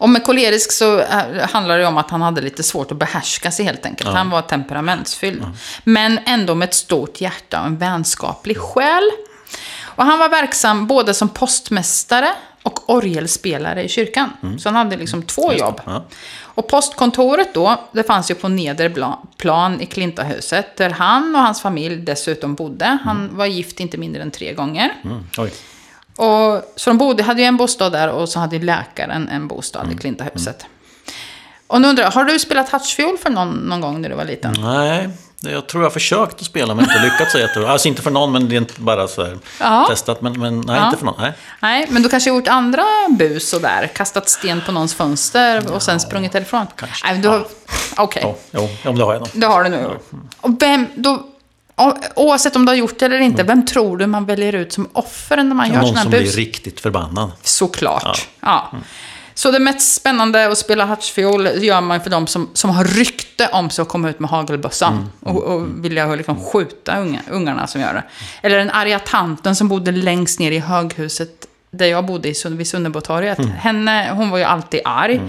Och med kolerisk så äh, handlar det om att han hade lite svårt att behärska sig helt enkelt. Han var temperamentsfylld. Men ändå med ett stort hjärta och en vänskaplig själ. Och han var verksam både som postmästare och orgelspelare i kyrkan. Så han hade liksom två jobb. ja. Och postkontoret då, det fanns ju på nedre plan i Klintahuset. Där han och hans familj dessutom bodde. Han var gift inte mindre än tre gånger. Mm. Och, så de bodde, hade ju en bostad där och så hade läkaren en bostad Mm. i Klintahuset. Och nu undrar jag, har du spelat hartsfiol för någon, någon gång när du var liten? Nej, jag tror jag har försökt att spela men inte lyckats så jättebra. Alltså inte för någon, men det är inte bara så här Ja. testat. Men, men nej, Ja. inte för någon. Nej. Nej, men du kanske har gjort andra bus och där. Kastat sten på någons fönster och sen sprungit därifrån. kanske. Nej, men du har... Okej. Jo, jo, ja, det har jag nog. Det har du nu. Och vem, då, oavsett om du har gjort det eller inte, vem tror du man väljer ut som offer när man gör Någon sådana som här bus? blir riktigt förbannad. Såklart. Ja. Så det mest spännande att spela hartsfiol gör man för de som, som har rykte om sig att komma ut med hagelbössan och, och vilja liksom skjuta unga, ungarna som gör det. Eller den arga tanten som bodde längst ner i höghuset där jag bodde i, vid Sunnerbotorget. Henne, hon var ju alltid arg.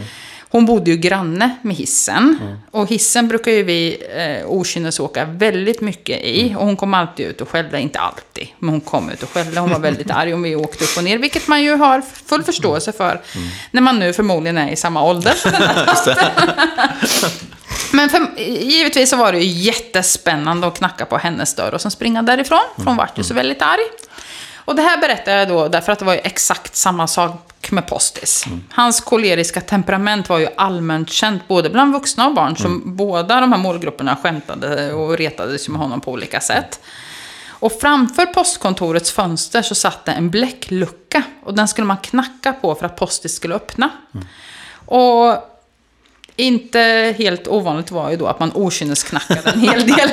Hon bodde ju granne med hissen. Och hissen brukar ju vi eh, okynnesåka väldigt mycket i. Och hon kom alltid ut och skällde, inte alltid, men hon kom ut och skällde. Hon var väldigt arg om vi åkte upp och ner, vilket man ju har full förståelse för. När man nu förmodligen är i samma ålder. som den här men för, givetvis så var det ju jättespännande att knacka på hennes dörr och sen springa därifrån. För hon vart ju så väldigt arg. Och det här berättar jag då därför att det var ju exakt samma sak med Postis. Hans koleriska temperament var ju allmänt känt både bland vuxna och barn. Som båda de här målgrupperna skämtade och retades med honom på olika sätt. Och framför postkontorets fönster så satt det en bläcklucka. Och den skulle man knacka på för att Postis skulle öppna. Och inte helt ovanligt var ju då att man okynnesknackade en hel del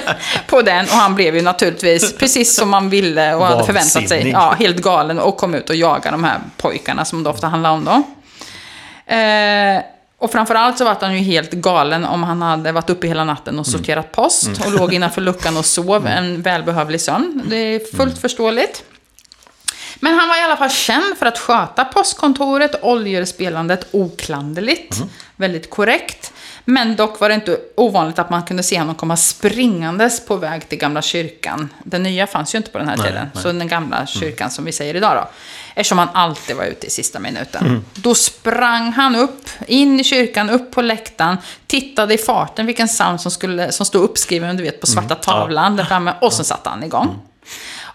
på den. Och han blev ju naturligtvis, precis som man ville och hade förväntat sig, ja, helt galen och kom ut och jagade de här pojkarna som det ofta handlar om då. Eh, och framförallt så var han ju helt galen om han hade varit uppe hela natten och sorterat post och låg innanför luckan och sov en välbehövlig sömn. Det är fullt förståeligt. Men han var i alla fall känd för att sköta postkontoret, oljespelandet oklanderligt. Väldigt korrekt. Men dock var det inte ovanligt att man kunde se honom komma springandes på väg till gamla kyrkan. Den nya fanns ju inte på den här Nej, tiden. nej. Så den gamla kyrkan som vi säger idag då. Eftersom han alltid var ute i sista minuten. Då sprang han upp, in i kyrkan, upp på läktaren, tittade i farten vilken psalm som, skulle, som stod uppskriven du vet, på svarta tavlan där framme. Och så satte han igång.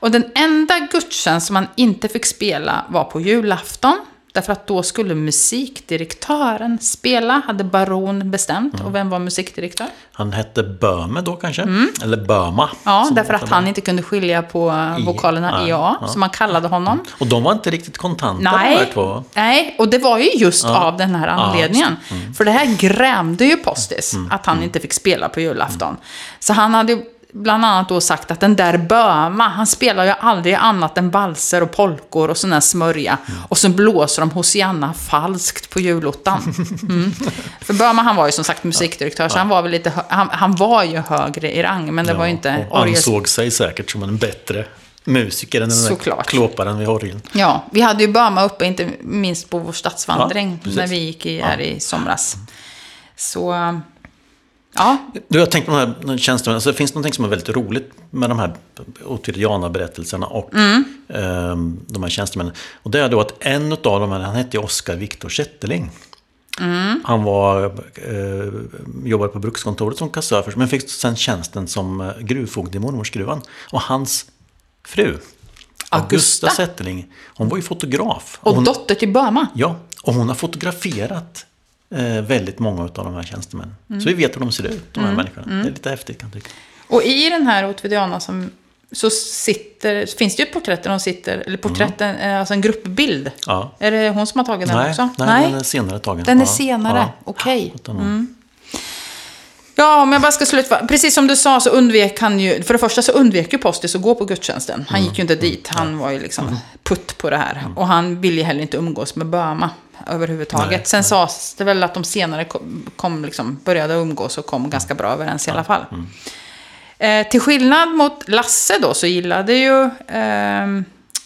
Och den enda gudstjänst som han inte fick spela var på julafton. Därför att då skulle musikdirektören spela, hade baron bestämt. Och vem var musikdirektör? Han hette Böme då kanske? Eller Böma. Mm. Ja, som därför att han inte kunde skilja på I, vokalerna ja, I och A, ja. så man kallade honom. Och de var inte riktigt kontanta de här Nej, två. nej, och det var ju just av den här anledningen. För det här grämde ju Postis, att han inte fick spela på julafton. Så han hade bland annat då sagt att den där Böma, han spelar ju aldrig annat än valser och polkor och sån där smörja. Och så blåser de Hosianna falskt på julottan. Mm. För Böma han var ju som sagt musikdirektör, så han var väl lite, han, han var ju högre i rang, men det var ju inte och ansåg sig säkert som en bättre musiker än den där Såklart. klåparen vid orgeln. Ja, vi hade ju Böma uppe, inte minst på vår stadsvandring, Ja, när vi gick i, här i somras. Så, ja, Du, jag tänkte på de här tjänstemännen. Alltså, det finns något som är väldigt roligt med de här Otvidiana-berättelserna och Mm. ehm, de här tjänstemännen. Och det är då att en av dem, han hette Oskar Viktor Zetterling. Mm. Han var, eh, jobbade på brukskontoret som kassör först, men fick sen tjänsten som eh, gruvfogde i mormorsgruvan. Och hans fru, Augusta, Augusta. Zetterling, hon var ju fotograf. och hon, dotter till Böma. Ja, och hon har fotograferat eh, väldigt många av de här tjänstemännen. Mm. Så vi vet hur de ser ut, de här människorna. Det är lite häftigt kan jag tycka. Och i den här Otvidiana som så sitter, finns det ju ett porträtt där de sitter, eller porträtten, eh, alltså en gruppbild. Ja. Är det hon som har tagit den Nej, också? nej, den är senare tagen. Den är senare, ja. okej. Utan hon- Ja, om jag bara ska sluta. Precis som du sa så undvek han ju, för det första så undvek ju Postis att gå på gudstjänsten. Han gick ju inte dit, han var ju liksom putt på det här. Och han ville ju heller inte umgås med Böma överhuvudtaget. Nej, Sen sades det väl att de senare kom, kom liksom, började umgås och kom ganska bra överens i alla fall. Eh, till skillnad mot Lasse då så gillade ju, ehm,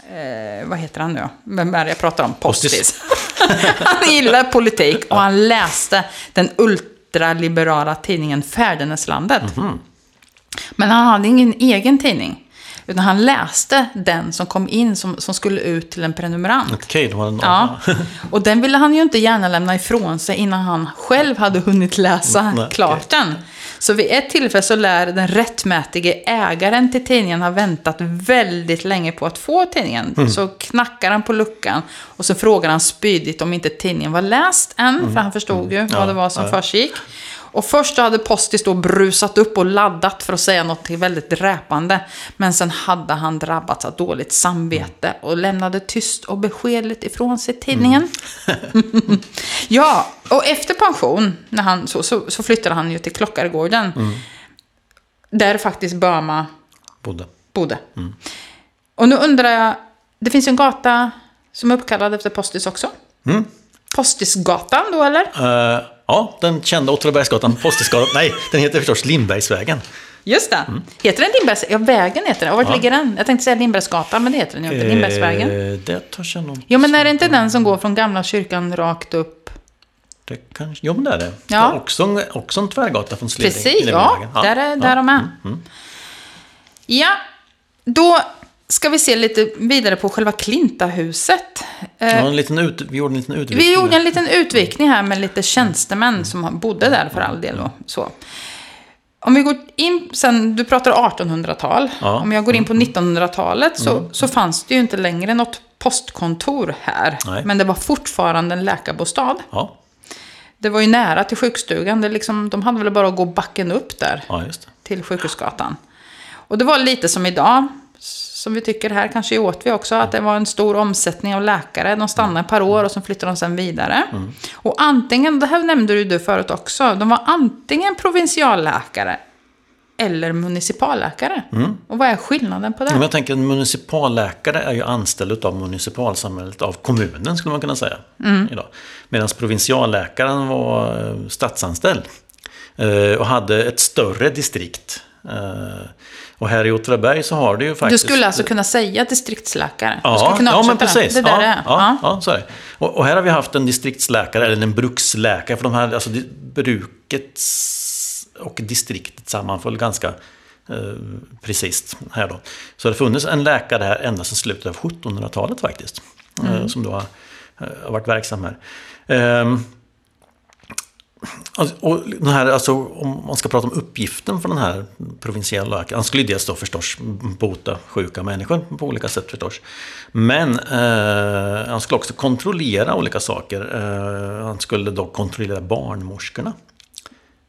eh, vad heter han nu? Vem är det jag pratar om? Postis. Postis. han gillar politik och han läste den ultraliberala tidningen Fäderneslandet. Men han hade ingen egen tidning. Utan han läste den som kom in som, som skulle ut till en prenumerant. Okej, de har en... Ja, och den ville han ju inte gärna lämna ifrån sig innan han själv hade hunnit läsa Nej, klart den. Så vid ett tillfälle så lär den rättmätige ägaren till tidningen ha väntat väldigt länge på att få tidningen. Mm. Så knackar han på luckan och så frågar han spydigt om inte tidningen var läst än, för han förstod ju Mm. Ja, vad det var som ja. försiggick. Och först hade Postis då brusat upp och laddat för att säga något väldigt dräpande. Men sen hade han drabbats av dåligt samvete och lämnade tyst och beskedligt ifrån sig tidningen. ja, och efter pension, när han, så, så, så flyttade han ju till Klockaregården. Där faktiskt Burma Bodde. bodde. Och nu undrar jag, det finns en gata som är uppkallad efter Postis också. Postisgatan då eller? Eh, ja, den kända Åtvidabergsgatan, Postisgatan. Nej, den heter förstås Lindbergsvägen. Just det. Heter den Lindbergs... Ja, vägen heter den. Och vart ligger den? Jag tänkte säga Lindbergsgatan, men det heter den ju inte. Lindbergsvägen. Eh, det törs jag nog... Jo, men är det inte den som går från gamla kyrkan rakt upp? Det kanske... Jo, men det är det. Ja. Det är också också en tvärgata från Sleding. Precis, ja. Där är där de är. Ja, då ska vi se lite vidare på själva Klintahuset. Eh, Ja, en liten ut, vi gjorde en liten utvikning. Vi gjorde en liten utvikning här med lite tjänstemän som bodde där för all del. Och så. Om vi går in, sen, du pratar 1800-tal. Ja. Mm. Om jag går in på 1900-talet så, så fanns det ju inte längre något postkontor här. Nej. Men det var fortfarande en läkarbostad. Ja, Det var ju nära till sjukstugan. Det liksom, de hade väl bara att gå backen upp där ja, till Sjukhusgatan. Och det var lite som idag, som vi tycker här, kanske i Åtvi också, att det var en stor omsättning av läkare. De stannade ett par år och så flyttade de sen vidare. Och antingen, det här nämnde du förut också, de var antingen provinsialläkare eller municipalläkare. Och vad är skillnaden på det? Jag tänker en municipalläkare är ju anställd av municipalsamhället, av kommunen skulle man kunna säga. Idag. Medan provinsialläkaren var eh, statsanställd. eh, Och hade ett större distrikt. Eh, Och här i Åtvidaberg så har det ju Du faktiskt... skulle alltså kunna säga distriktsläkare? du Ja, skulle kunna ja men precis. Det, där ja, det är. ja, ja, så är det. Och, och här har vi haft en distriktsläkare, eller en bruksläkare, för de här, alltså brukets och distriktet sammanföll ganska eh, precis här då. Så det har funnits en läkare här ända sedan slutet av 1700-talet faktiskt. Eh, som då har, eh, har varit verksam här. Ehm, Alltså, Och den här, alltså, om man ska prata om uppgiften för den här provinsiella läkaren. Han skulle ju dels då förstås bota sjuka människor på olika sätt förstås. Men eh, han skulle också kontrollera olika saker. Eh, han skulle då kontrollera barnmorskorna.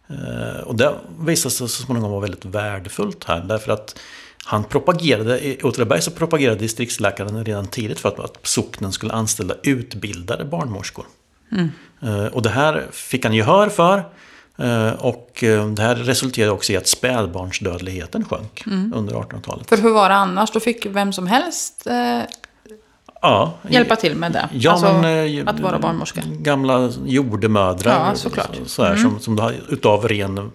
Eh, och det visade sig så småningom vara väldigt värdefullt här. Därför att han propagerade, i Åtvidaberg så propagerade distriktsläkaren redan tidigt för att, att socknen skulle anställa utbildade barnmorskor. Eh, Och det här fick han gehör för. Eh, Och eh, det här resulterade också i att spädbarnsdödligheten sjönk Mm. under 1800-talet. För hur var det annars? Då fick vem som helst eh, Ja, hjälpa till med det. Ja, alltså, men, att vara barnmorska. Gamla jordemödrar. Ja, såklart. Mm. Så, så här, som, som utav ren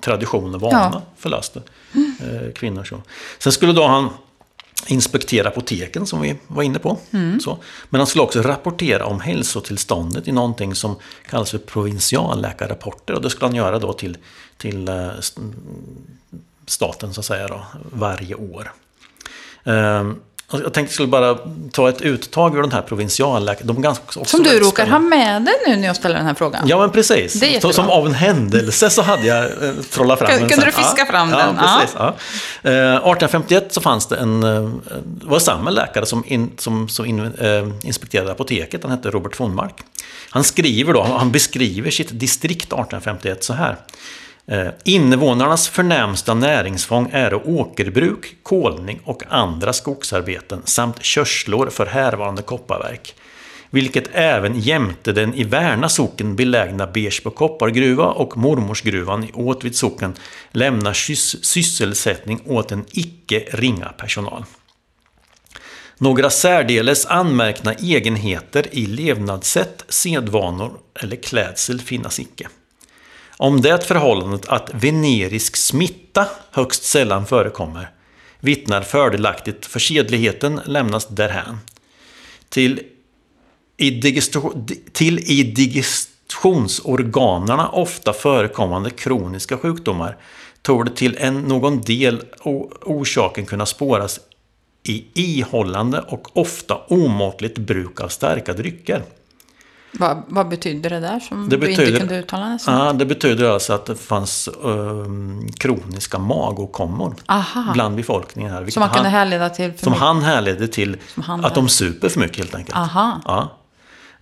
tradition och vana Ja. Mm. förlöste eh, kvinnor. Så. Sen skulle då han inspektera apoteken som vi var inne på. Mm. Så. Men han skulle också rapportera om hälsotillståndet i någonting som kallas för provinsialläkarrapporter. Och det skulle han göra då till, till eh, st- staten så att säga då, varje år. Ehm, Jag tänkte jag skulle bara ta ett uttag ur den här provinsialläkaren. De ganska Som du råkar ha med dig nu när jag ställer den här frågan. Ja men precis. Det är så, jättebra. som av en händelse så hade jag eh, trollat fram Kunde- den. kunde du fiska fram ja, den? Ja, precis. Ja. Eh, 1851 så fanns det en, eh, det var samma läkare som, in, som, som in, eh, inspekterade apoteket. Han hette Robert von Mark. Han skriver då, han beskriver sitt distrikt 1851 så här. Eh, invånarnas förnämsta näringsfång är åkerbruk, kolning och andra skogsarbeten samt körslor för härvarande kopparverk. Vilket även jämte den i Värna socken belägna Bersbo koppargruva och Mormorsgruvan i Åtvid socken lämnar sys- sysselsättning åt en icke ringa personal. Några särdeles anmärkna egenheter i levnadssätt, sedvanor eller klädsel finnas icke. Om det förhållandet att venerisk smitta högst sällan förekommer vittnar fördelaktigt för sedligheten lämnas därhän. Till i, till i digestionsorganerna ofta förekommande kroniska sjukdomar torde till en någon del orsaken kunna spåras i ihållande och ofta omåttligt bruk av starka drycker. Vad, vad betyder det där som Det du betyder- inte kunde uttala nästan? Ja, det betyder alltså att det fanns ehm, kroniska magåkommor Aha. bland befolkningen här. Som man kunde härleda till som mycket? han härledde till han att de super för mycket helt enkelt. Aha. Ja.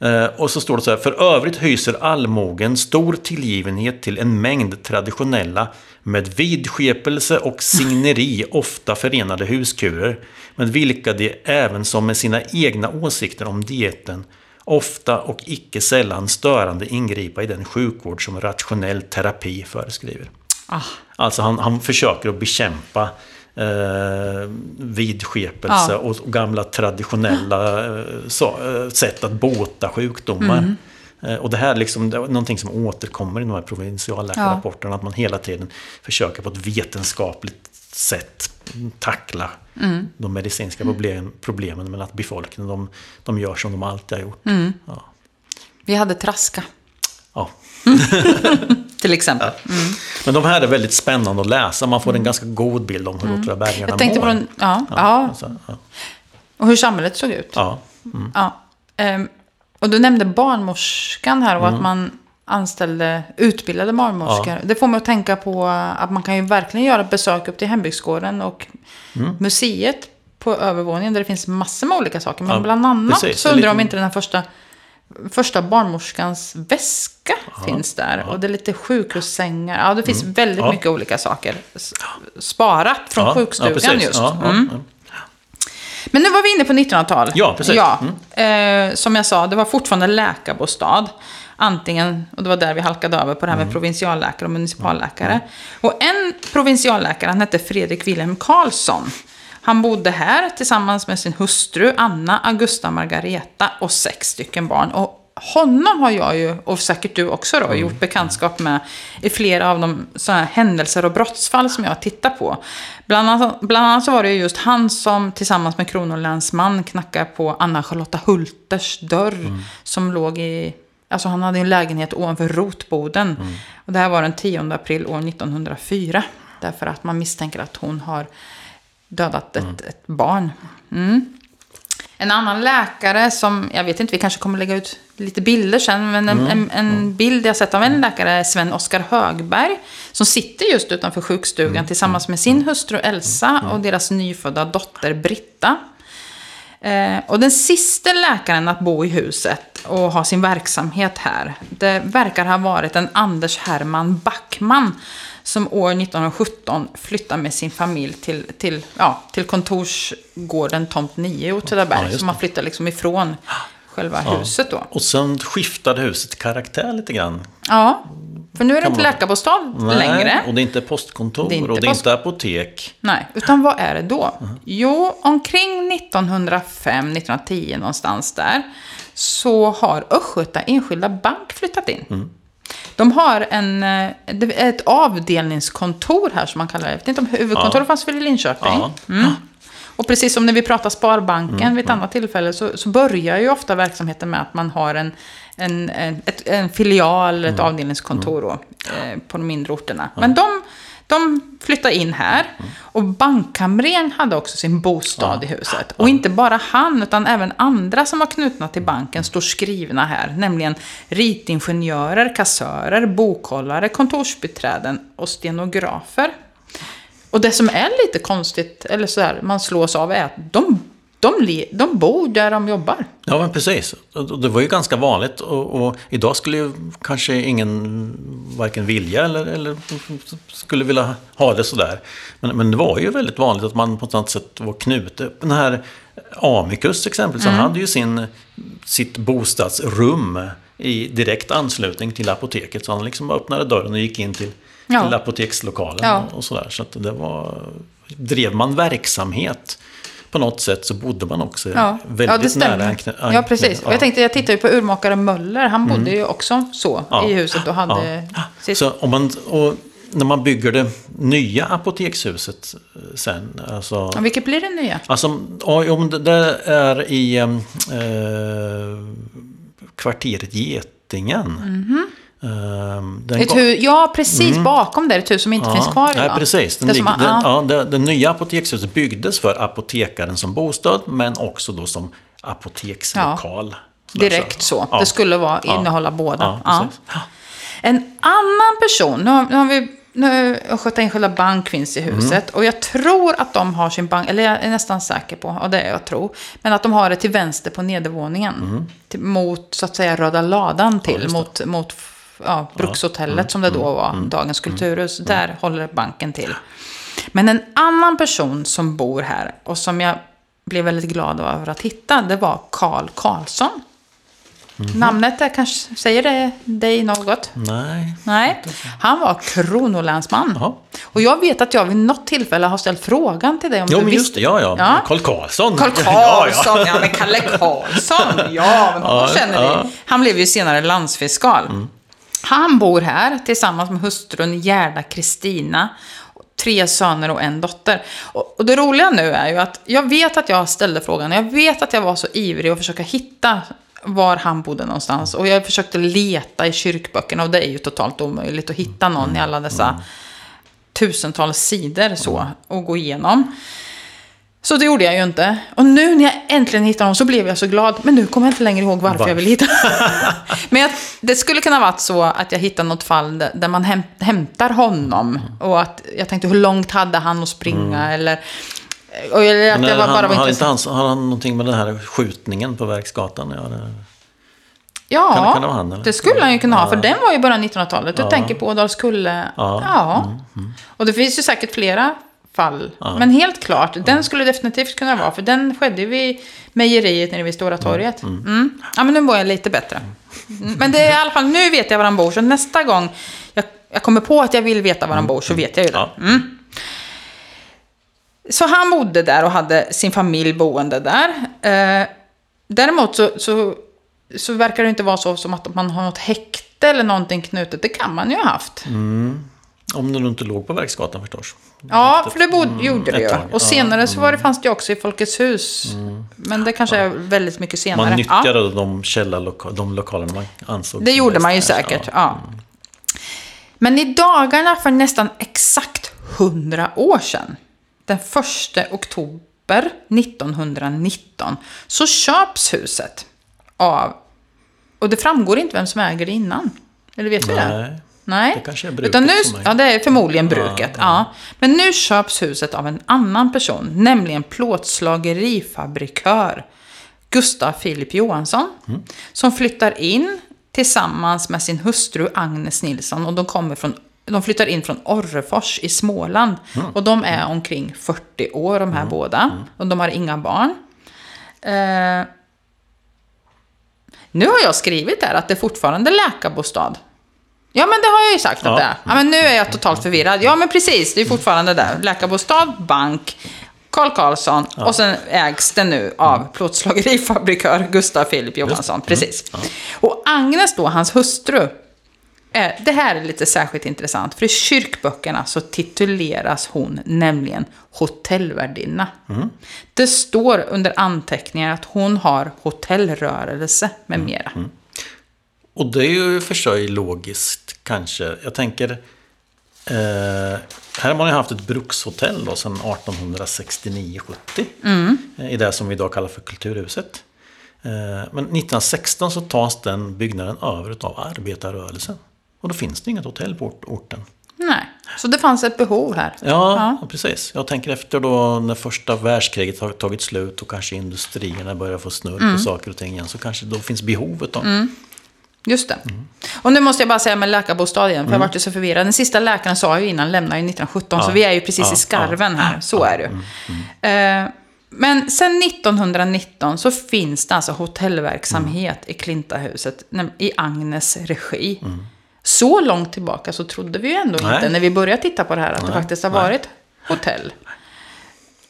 Eh, Och så står det så här, för övrigt hyser allmogen stor tillgivenhet till en mängd traditionella med vidskepelse och signeri ofta förenade huskurer, med vilka de även som med sina egna åsikter om dieten ofta och icke sällan störande ingripa i den sjukvård som rationell terapi föreskriver. Ah. Alltså han, han försöker att bekämpa eh, vidskepelse Ja. och, och gamla traditionella eh, så, eh, sätt att bota sjukdomar. Mm. Eh, och det här liksom, det är någonting som återkommer i de här provinsialläkarrapporterna. Att man hela tiden försöker på ett vetenskapligt sätt tackla Mm. de medicinska problem, problemen. Men att befolkningen de, de gör som de alltid har gjort. Mm. Ja. Vi hade Traska, Ja. till exempel. Men de här är väldigt spännande att läsa. Man får en ganska god bild om hur Åtvidabergarna Mm. Jag tänkte mår. på den, ja, ja. Alltså, ja. Och hur samhället såg ut. ja. Ja. Ehm, och du nämnde barnmorskan här och att man anställde utbildade barnmorskor. Ja. Det får mig att tänka på att man kan ju verkligen göra besök upp till hembygdsgården och Mm. museet på övervåningen där det finns massor med olika saker. Men Ja, bland annat precis. så undrar jag om inte den här första, första barnmorskans väska finns där. Och det är lite sjukhussängar. Ja, det finns väldigt Mm. Ja. mycket olika saker sparat från Ja, sjukstugan ja, just. Ja, ja, Mm. ja. Men nu var vi inne på 1900-tal. Ja, precis. Ja, Mm. eh, som jag sa, det var fortfarande läkarbostad. Antingen, och det var där vi halkade över på det här Mm. med provinsialläkare och municipalläkare. Och en provinsialläkare, han hette Fredrik Wilhelm Karlsson. Han bodde här tillsammans med sin hustru Anna Augusta Margareta och sex stycken barn. Och honom har jag ju, och säkert du också då, gjort bekantskap med i flera av de såna händelser och brottsfall som jag har tittat på. Bland annat, bland annat så var det ju just han som tillsammans med kronolänsman knackade på Anna-Charlotta Hulters dörr. Som låg i, alltså han hade en lägenhet ovanför Rotboden. Och det här var den 10 april år 1904. Därför att man misstänker att hon har dödat ett, ett barn. Mm. En annan läkare som, jag vet inte, vi kanske kommer lägga ut lite bilder sen, men en, en, en bild jag sett av en läkare är Sven Oskar Högberg. Som sitter just utanför sjukstugan tillsammans med sin hustru Elsa och deras nyfödda dotter Britta. Eh, och den sista läkaren att bo i huset och ha sin verksamhet här, det verkar ha varit en Anders Herman Backman som år 1917 flyttade med sin familj till, till, ja, till kontorsgården Tomt 9 i Ja, Åtvidaberg. just så man flyttade liksom ifrån själva huset då. Och sen skiftade huset karaktär lite grann. Ja, För nu är det inte man- läkarbostad Nej, längre. och det är inte postkontor Det är inte och det är post- inte apotek. Nej, utan vad är det då? Jo, omkring 1905-1910 någonstans där så har Östgöta Enskilda Bank flyttat in. De har en, eh, ett avdelningskontor här som man kallar det. Jag vet inte om huvudkontoret fanns väl i Linköping. Ja. Mm. Och precis som när vi pratar Sparbanken vid ett annat tillfälle så, så börjar ju ofta verksamheten med att man har en, en, en, ett, en filial, ett avdelningskontor då, eh, på de mindre orterna. Men de, de flyttar in här. Och bankkamrern hade också sin bostad i huset. Och inte bara han, utan även andra som var knutna till banken står skrivna här. Nämligen ritingenjörer, kassörer, bokhållare, kontorsbiträden och stenografer. Och det som är lite konstigt, eller så här, man slås av, är att de, de, de bor där de jobbar. Ja, men precis. Det var ju ganska vanligt och, och idag skulle ju kanske ingen varken vilja eller, eller skulle vilja ha det sådär. Men, men det var ju väldigt vanligt att man på något sätt var knutet. Den här Amicus exempelvis, Mm. han hade ju sin, sitt bostadsrum i direkt anslutning till apoteket. Så han liksom öppnade dörren och gick in till, Ja. till apotekslokalen Ja. och sådär. Så att det var... Drev man verksamhet på något sätt så bodde man också Ja, väldigt ja nära ja, precis. Och ja. jag tänkte, jag tittade ju på urmakare Möller. Han bodde ju också så Ja. i huset och hade sitt... Så om man, och när man bygger det nya apotekshuset eh, sen, alltså... Ja, vilket blir det nya? Alltså, om det där är i eh, kvarteret Getingen. Mhm. Eh, den Ett ga- hus, ja, precis bakom där. Ett hus som inte finns kvar Nej, idag. precis. Den, Det som, den, ja, ja, det, det nya apotekshuset byggdes för apotekaren som bostad, men också då som apotekslokal. Sådär, direkt så. Ja. Det skulle vara, Ja. innehålla båda. Ja, Ja. Ja. En annan person, nu har, nu har vi nu Östgöta Enskilda Bank finns i huset och jag tror att de har sin bank, eller jag är nästan säker på, och det är jag tror, men att de har det till vänster på nedervåningen. Till, mot, så att säga, Röda Ladan till, mot, mot ja, Brukshotellet som det då var, dagens kulturhus. Där håller banken till. Men en annan person som bor här och som jag blev väldigt glad över att hitta, det var Karl Karlsson. Namnet är kanske, säger det dig något? Nej. Nej, han var kronolänsman. Jaha. Och jag vet att jag vid något tillfälle har ställt frågan till dig om Jo, du men just visste. det. Ja, ja. Ja. Karl Karlsson. Karl Ja, Karlsson, ja. ja, men Kalle Karlsson, ja, men Ja, känner ja. vi. Han blev ju senare landsfiskal. Han bor här tillsammans med hustrun Gerda Kristina, tre söner och en dotter. Och, det roliga nu är ju att jag vet att jag ställde frågan, jag vet att jag var så ivrig att försöka hitta var han bodde någonstans. Och jag försökte leta i kyrkböckerna och det är ju totalt omöjligt att hitta någon i alla dessa tusentals sidor så och gå igenom. Så det gjorde jag ju inte. Och nu när jag äntligen hittade honom så blev jag så glad. Men nu kommer jag inte längre ihåg varför jag vill hitta Men jag, det skulle kunna varit så att jag hittade något fall där, man häm, hämtar honom. Och att jag tänkte hur långt hade han att springa eller... Och, eller att jag var, bara han, var har, inte han, har han någonting med den här skjutningen på Verksgatan att göra? Ja, Kan det- kan det han, det skulle han ju kunna ha. För den var ju bara 1900-talet. Du tänker på Ådalskulle. Ja. Ja. Och det finns ju säkert flera fall. Men helt klart, den skulle definitivt kunna vara. För den skedde vid mejeriet nere vid Stora torget. Mm. Ja, men nu var jag lite bättre. Mm. Men det är i alla fall, nu vet jag var han bor. Så nästa gång jag, jag kommer på att jag vill veta var han bor så vet jag ju det. Ja. Så han bodde där och hade sin familj boende där. Eh, däremot så, så, så verkar det inte vara så som att man har något häkte eller någonting knutet. Det kan man ju ha haft. Om den inte låg på Verksgatan förstås. Ja, för det bod, gjorde det ju. tag, Och ja. senare så var det, fanns det också i Folkets hus. Men det kanske är väldigt mycket senare. Man Ja. nyttjade de källarloka- de lokalerna man ansåg Det gjorde man ju säkert, ja. Men i dagarna för nästan exakt 100 år sedan, den 1 oktober 1919, så köps huset av... Och det framgår inte vem som äger det innan. Eller vet vi det? Nej. Det kanske är bruket Utan nu, som är- Ja, det är förmodligen bruket. Ja, Men nu köps huset av en annan person, nämligen plåtslagerifabrikör Gustav Filip Johansson. Mm. Som flyttar in tillsammans med sin hustru Agnes Nilsson. Och de, kommer från, de flyttar in från Orrefors i Småland. Mm. Och de är omkring 40 år de här båda. Och de har inga barn. Eh, nu har jag skrivit där att det är fortfarande läkarbostad. Ja, men det har jag ju sagt att det är. Ja, men nu är jag totalt förvirrad. Ja, men precis. Det är fortfarande där. Läkarbostad, bank, Carl Karlsson och sen ägs det nu av plåtslagerifabrikör Gustav Filip Johansson. Precis. Och Agnes då, hans hustru, eh, det här är lite särskilt intressant, för i kyrkböckerna så tituleras hon nämligen hotellvärdinna. Det står under anteckningar att hon har hotellrörelse med mera. Och det är ju för sig logiskt kanske. Jag tänker, eh, här har man ju haft ett brukshotell då sedan 1869-70. eh, I det som vi idag kallar för Kulturhuset. Eh, men 1916 så tas den byggnaden över av arbetarrörelsen. Och då finns det inget hotell på ort- orten. Nej, så det fanns ett behov här. Ja, precis. Jag tänker efter då när första världskriget har tagit slut och kanske industrierna börjar få snurr på saker och ting igen. Så kanske då finns behovet då. Just det. Och nu måste jag bara säga med läkarbostad igen, för jag vart ju så förvirrad. Den sista läkaren sa ju innan, lämnade ju 1917, så vi är ju precis i skarven här. Så är det ju. Eh, Men sen 1919 så finns det alltså hotellverksamhet i Klintahuset i Agnes regi. Så långt tillbaka så trodde vi ju ändå Nej. inte, när vi började titta på det här, att det Nej, faktiskt har nej. varit hotell.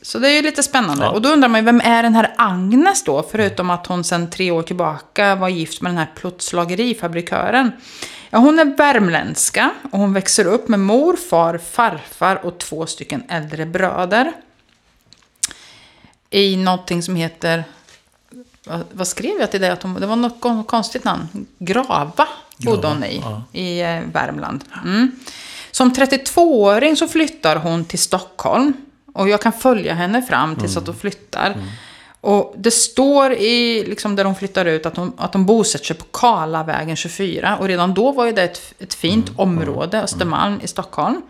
Så det är ju lite spännande. Ja. Och då undrar man ju, vem är den här Agnes då? Förutom att hon sedan tre år tillbaka var gift med den här plåtslagerifabrikören. Ja, hon är värmländska och hon växer upp med mor, far, farfar och två stycken äldre bröder. I någonting som heter... Vad, vad skrev jag till dig? Att hon, det var något kon- konstigt namn. Grava bodde hon i, ja. i eh, Värmland. Mm. Som 32-åring så flyttar hon till Stockholm. Och jag kan följa henne fram tills att hon flyttar. Och det står i, liksom där hon flyttar ut, att hon, att hon bosätter sig på Karlavägen 24. Och redan då var ju det ett, ett fint område, Östermalm i Stockholm.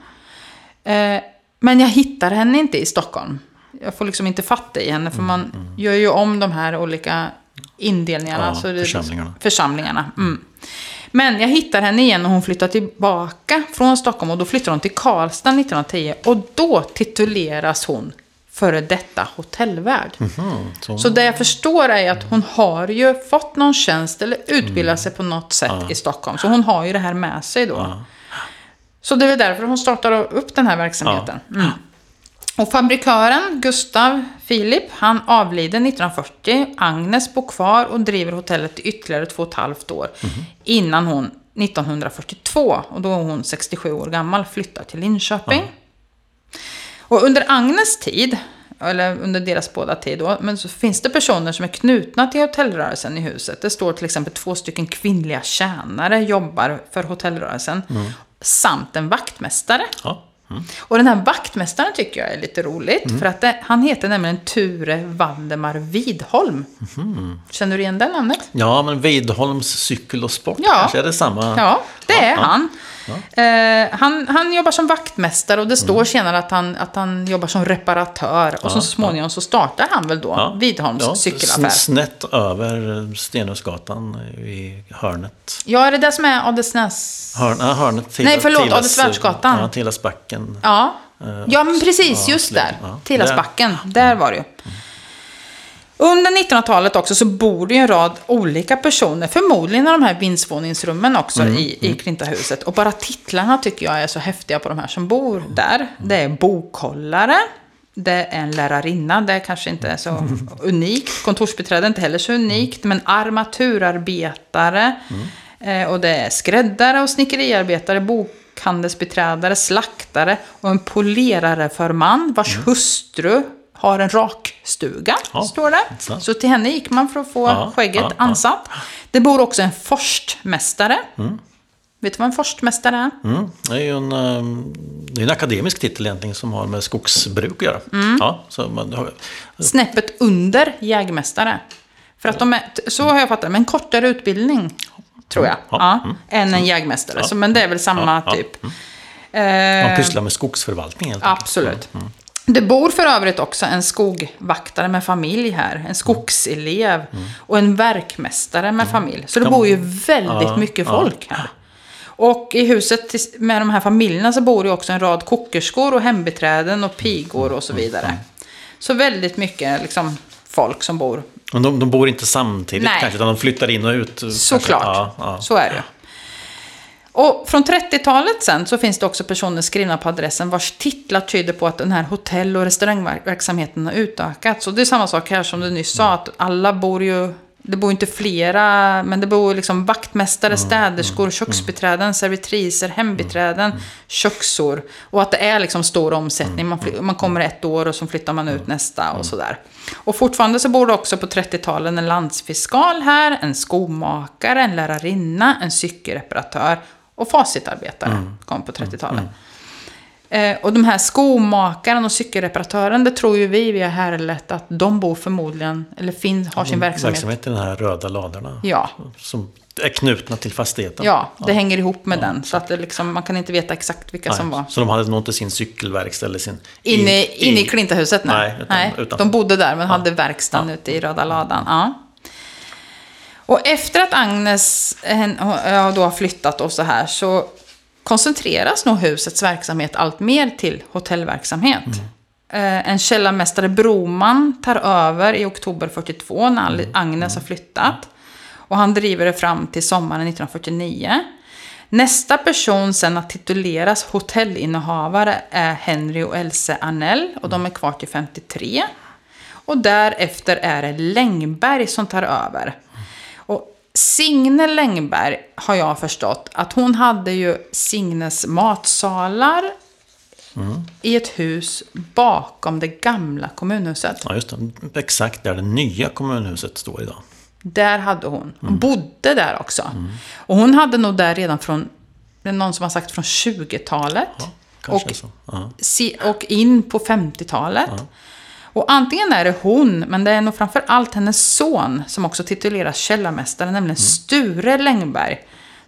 Eh, men jag hittar henne inte i Stockholm. Jag får liksom inte fatta i henne, för man gör ju om de här olika indelningarna. Ja, så det, församlingarna. Församlingarna. Mm. Men jag hittar henne igen och hon flyttar tillbaka från Stockholm och då flyttar hon till Karlstad 1910 och då tituleras hon före detta hotellvärd. Så, Så det jag förstår är att hon har ju fått någon tjänst eller utbildat sig på något sätt i Stockholm. Så hon har ju det här med sig då. Så det är väl därför hon startar upp den här verksamheten. Mm. Och fabrikören Gustav Filip, han avlider 1940. Agnes bor kvar och driver hotellet i ytterligare två och ett halvt år. Innan hon 1942, och då är hon 67 år gammal, flyttar till Linköping. Och under Agnes tid, eller under deras båda tid då, men så finns det personer som är knutna till hotellrörelsen i huset. Det står till exempel två stycken kvinnliga tjänare jobbar för hotellrörelsen. Samt en vaktmästare. ja. Mm. Och den här vaktmästaren tycker jag är lite roligt. För att det, han heter nämligen Ture Valdemar Widholm. Mhm. Känner du igen det namnet? ja, men Vidholms cykel och sport Ja. kanske är det samma? Ja, det är ja. Han. Eh, han. Han jobbar som vaktmästare och det står senare att han, att han jobbar som reparatör. Och så småningom så startar han väl då Ja. Widholms Ja, cykelaffär. sn- Snett över Stenhusgatan i hörnet. Ja, är det det som är Adelsnäs? Hörn, ja, hörnet till, Nej, förlåt, Adelsvärdsgatan. Ja, Tillasbacken. Ja. ja, men precis, ja, just där. Ja. Tillasbacken, där var det ju. Under 1900-talet också så bor det ju en rad olika personer, förmodligen i de här vindsvåningsrummen också Mm, i, i Klintahuset. Och bara titlarna tycker jag är så häftiga på de här som bor där. Det är bokhållare, det är en lärarinna, det kanske inte är så unikt. Kontorsbiträde är inte heller så unikt, men armaturarbetare. Eh, och det är skräddare och snickeriarbetare, bokhandelsbiträdare, slaktare och en polerare för man vars hustru har en rakstuga, Ja, står det. så. Så till henne gick man för att få Ja, skägget ja, ansatt. Det bor också en forstmästare. Vet du vad en forstmästare är? Mm. Det är ju en, ehm, det är en akademisk titel egentligen som har med skogsbruk att göra. Mm. Ja, så man, Snäppet under jägmästare. För att de är, så har jag fattat det, men en kortare utbildning. Tror jag. Ja, mm. Än en jägmästare. Så, men det är väl samma typ. man Eh, pysslar med skogsförvaltning helt enkelt. Absolut. Det bor för övrigt också en skogvaktare med familj här. En skogselev. Och en verkmästare med familj. Så det bor ju väldigt Ja, mycket ja. folk här. Och i huset med de här familjerna så bor det också en rad kokerskor och hembiträden och pigor och så vidare. Så väldigt mycket liksom, folk som bor. Men de, de bor inte samtidigt Nej. kanske, utan de flyttar in och ut. Såklart. Ja, ja. Så är det. Och från 30-talet sen så finns det också personer skrivna på adressen vars titlar tyder på att den här hotell och restaurangverksamheten har utökats. Och det är samma sak här som du nyss sa, att alla bor ju det bor inte flera, men det bor liksom vaktmästare, städerskor, köksbiträden, servitriser, hembiträden, köksor. Och att det är liksom stor omsättning. Man, man kommer ett år och så flyttar man ut nästa och sådär. Och fortfarande så bor det också på 30-talet en landsfiskal här, en skomakare, en lärarinna, en cykelreparatör och facitarbetare kom på 30-talet. Eh, och de här skomakaren och cykelreparatören, det tror ju vi via Härlet att de bor förmodligen, eller fin, har sin verksamhet. Verksamhet i de här röda ladorna. Ja, Som är knutna till fastigheten. ja, det hänger ihop med den. Så att liksom, man kan inte veta exakt vilka Nej, som var. Så de hade nog inte sin cykelverkstad eller sin... Inne, in- inne i Klintahuset? Nej. Nej, utan- nej. utan- De bodde där men hade verkstaden ute i röda ladan. Ja. Och efter att Agnes ja, då har flyttat och så här så koncentreras nog husets verksamhet allt mer till hotellverksamhet. Eh, En källarmästare Broman tar över i oktober 42 när Al- Agnes har flyttat. Och han driver det fram till sommaren 1949. Nästa person sen att tituleras hotellinnehavare är Henry och Else Arnell och de är kvar till 53. Och därefter är det Längberg som tar över. Signe Längberg har jag förstått att hon hade ju Signes matsalar i ett hus bakom det gamla kommunhuset. Ja, just det. Exakt där det nya kommunhuset står idag. Där hade hon. Hon bodde där också. Och hon hade nog där redan från, det är någon som har sagt från 20-talet. Kanske och. Ja. och in på 50-talet. Och antingen är det hon, men det är nog framför allt hennes son som också tituleras källarmästare, nämligen Sture Längberg.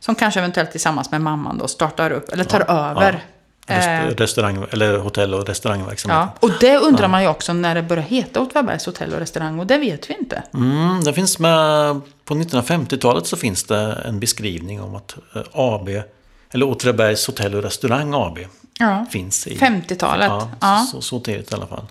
Som kanske eventuellt tillsammans med mamman då startar upp, eller tar över. Rest- Eh, Restaurang, eller hotell och restaurangverksamhet. ja. Och det undrar man ju också när det börjar heta Åtvidabergs hotell och restaurang, och det vet vi inte. Mm, det finns med, på 1950-talet så finns det en beskrivning om att eh, AB, eller Åtvidabergs hotell och restaurang AB, Ja. finns i... 50-talet. Ja, Ja. Så, så tidigt i alla fall.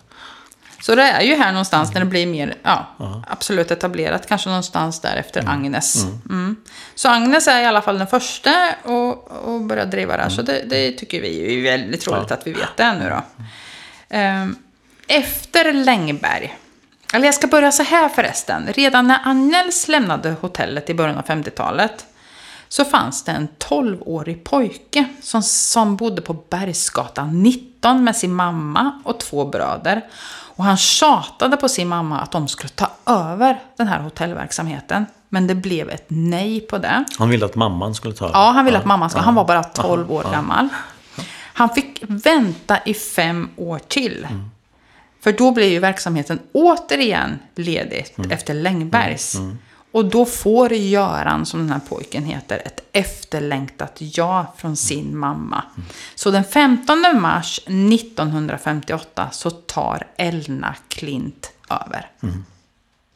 Så det är ju här någonstans när det blir mer, ja, absolut etablerat. Kanske någonstans där efter Agnes. Mm. Så Agnes är i alla fall den första och, och börjar driva det här. Så det, det tycker vi är väldigt roligt att vi vet det nu då. Ehm, Efter Längberg. Eller jag ska börja så här förresten. Redan när Annels lämnade hotellet i början av 50-talet så fanns det en 12-årig pojke som, som bodde på Bergsgatan 19 med sin mamma och två bröder. Och han tjatade på sin mamma att de skulle ta över den här hotellverksamheten. Men det blev ett nej på det. Han ville att mamman skulle ta Ja, han ville att mamman skulle... Han var bara 12 år gammal. Han fick vänta i fem år till. För då blev ju verksamheten återigen ledig efter Längbergs. Och då får Göran, som den här pojken heter, ett efterlängtat ja från sin mamma. Så den 15 mars 1958 så tar Elna Klint över.